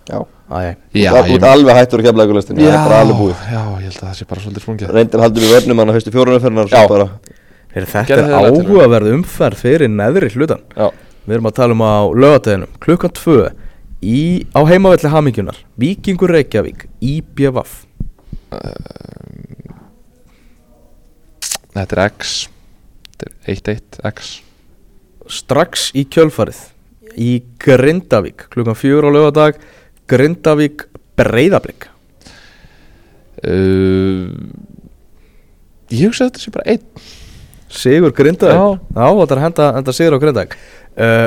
Já. Já, ég- ert alveg hættur að kemlaðið listin Það er bara alveg búið. Já, ég held að það sé bara svolítið sprungið. Reyndar haldur við vörnum hann að fyrstu fjórunarferðinar Já. bara Heyrðu, Þetta er það áhugaverð umferð fyrir neðri hlutan Já, Við erum að tala um á lögadeginum Klukkan tvö í, Á heimavelli hamingjunar Víkingur Reykjavík IBVF þetta er X Þetta er 1-1 X. Strax í kjölfarið Í Grindavík Klukkan fjögur á lögadag Grindavík Breiðablík uh, Ég hugsa þetta sé bara einn. Sigur Grindavík? Já. Þetta er henda, henda sigur á Grindavík. Uh,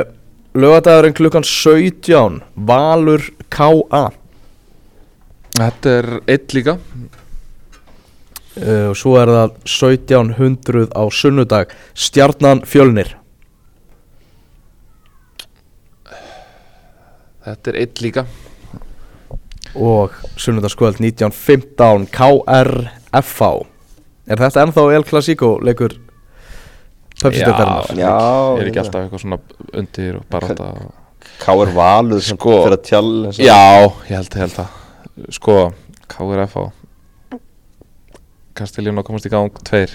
Lögadagurinn klukkan 17 Valur K.A. Þetta er einn líka. Uh, og svo er það 1700 á sunnudag. Stjarnan Fjölnir. Þetta er einn líka og sunnudagskvöld 1915 KRFV Er þetta ennþá El Clasico leikur Pepsi-deltarinnar? Já, Ég er ekki alltaf eitthvað svona undir og bara þetta K.R. Valur Sko. fyrir að tjall Já, ég held, held að Sko, KRF á Kastiljón að komast í gang tveir.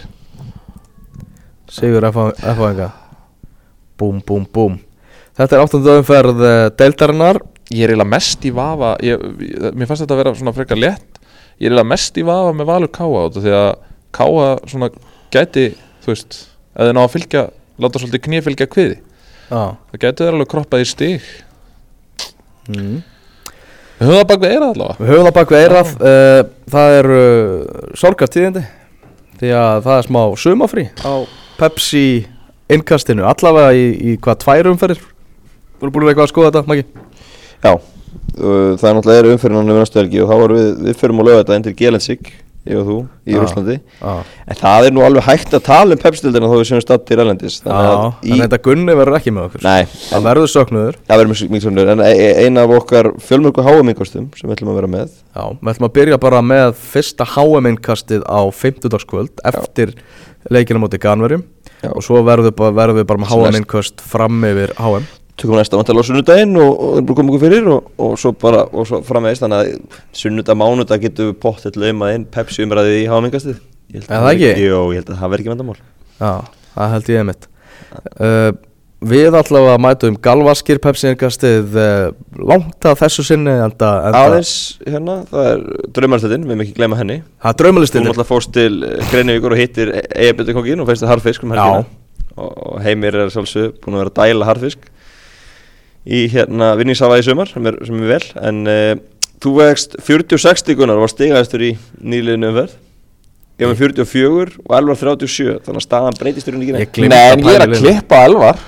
Sigur FH-enga Búm, búm, búm. Þetta er áttundu umferð uh, deildarinnar Ég er eiginlega mest í vafa ég, Mér fannst þetta að vera svona frekar létt. Ég er eiginlega mest í vafa með Valur Káa Því að Káa svona gæti Þú veist, að þið ná að fylgja Láta svolítið knið fylgja kviði. Já. Það gæti þeir alveg kroppað í stig. Mm. Við höfum það bak við eirað allavega. Við höfum það bak við eirað uh, Það er uh, sorgartíðindi Því að það er smá sumafrí á Pepsi innkastinu Allavega í, í hvað tvær umferðir? Erum búin að eitthvað að skoða þetta, Maggi? Já, það er náttúrulega er umfyrir hann við næstu helgi og þá varum við, við fyrir að löga þetta til Gelensik, ég og þú, í. Rúslandi En það er nú alveg hægt að tala um pepsildina þó við séum statt í Rælendis Já en þetta Gunni verður ekki með okkur. Nei, Það verður söknuður. Það verður mjög svonur En e- e- ein af okkar fjölmörgu háamingostum sem við ætlum að vera með. Já, við ætlum að byrja bara með fyrsta HM-innkastið á 50. eftir leikina móti Ganverjum Já. og svo verðum við bara, verðum við bara með HM-innkast fram yfir HM Tökum næsta vantilega á sunnudaginn og, og erum búin að koma okkur fyrir og, og svo bara, og svo framvegist Þannig að sunnudag, mánudag getum við pottet laumað inn Pepsi umræðið í háamingastið Er það ekki? Jú, ég held að það verði ekki vandamál. Já, það held ég mitt uh, Við allavega mætum Galvaskir Pepsi-innkastið uh, langt að þessu sinni enda, enda Aðeins hérna, það er draumarstöðin, við erum ekki gleyma henni. Það er Þú draumalistinni náttúrulega fórst til Greinivíkur og hittir Eyjabjörðu kongin og feist það harfisk um helgina. Og Heimir er sjálfsög búin að vera að dæla harfisk í hérna vinningshafa í sumar sem er, sem er vel. En uh, þú vegst 46 stíkunar og var stigaðistur í nýliðinu umferð ég var með 44 og Elvar 37 þannig að staðan breytist í rauninni Ég ekki gleymdi Nei, að en ég er í að klippa elvar.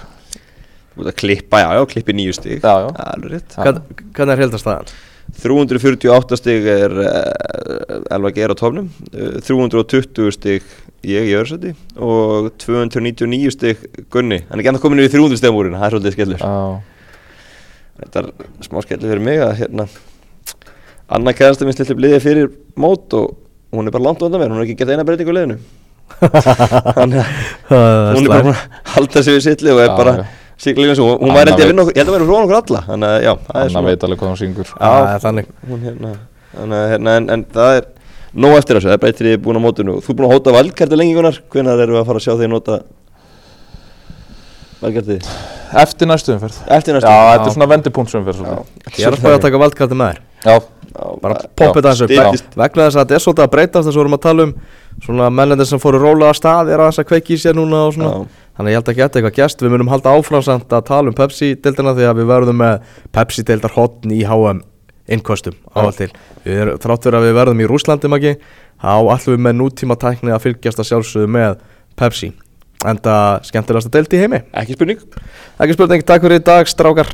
Þú ert að klippa, já, já, klippi nýju stíg Já, já. alveg rétt. Hvern- Hvernig er heldastæðan? 348 stig er uh, Elva Geir á tófnum uh, 320 stig ég í öðursæti og 299 stig Gunni. Hann er ekki ennþá komin yfir 300 stegmúrin það er svolítið skellur. Já, þetta er smá skellur fyrir mig að hérna Anna kæðast minn slilti bliðið fyrir mót og hún er bara langt undan mér hún er ekki gett eina breytingu á liðinu. [LAUGHS] Þannig að hún er bara búin að halda sig við sittli og er bara lífið svo hún Anna væri ég að vinna okkur ég held að vera frá okkur alla þannig að já það er Anna svona veit alveg hvað hún syngur. Já. Þannig. hún hérna, þannig að hérna en, en það er nóg eftir þessu, það er breytir því búin á mótinu þú er búin að hóta valkærti lengi hvenær erum við að fara að sjá því nota valkærti Eftir næstu umferð. Eftir næstu Já, þetta er svona vendipunktsumferð svolítið. Ég er að spæða að taka valdkvæði með þér Já, Bara poppið upp. Styttist. Veg- Vegna þess að þetta er svolítið að breytast þess að við erum að tala um Svona mennendir sem fóru rólega að stað Er aðeins að kveiki í sér núna og svona. Já. Þannig að ég held að geta eitthvað gæst Við munum halda áfram samt að tala um Pepsi-deildina Því að við verðum með Pepsi-deildar hotn í HM innkostum áall til. Við erum, þrátt fyrir að við verðum í Rúslandi maki þá ætlum við með nútíma tækni að fylgjast að sjálfsögðu með Pepsi enda skemmtilegast að delta í heimi. Ekki spurning. Ekki spurning, takk fyrir í dag strákar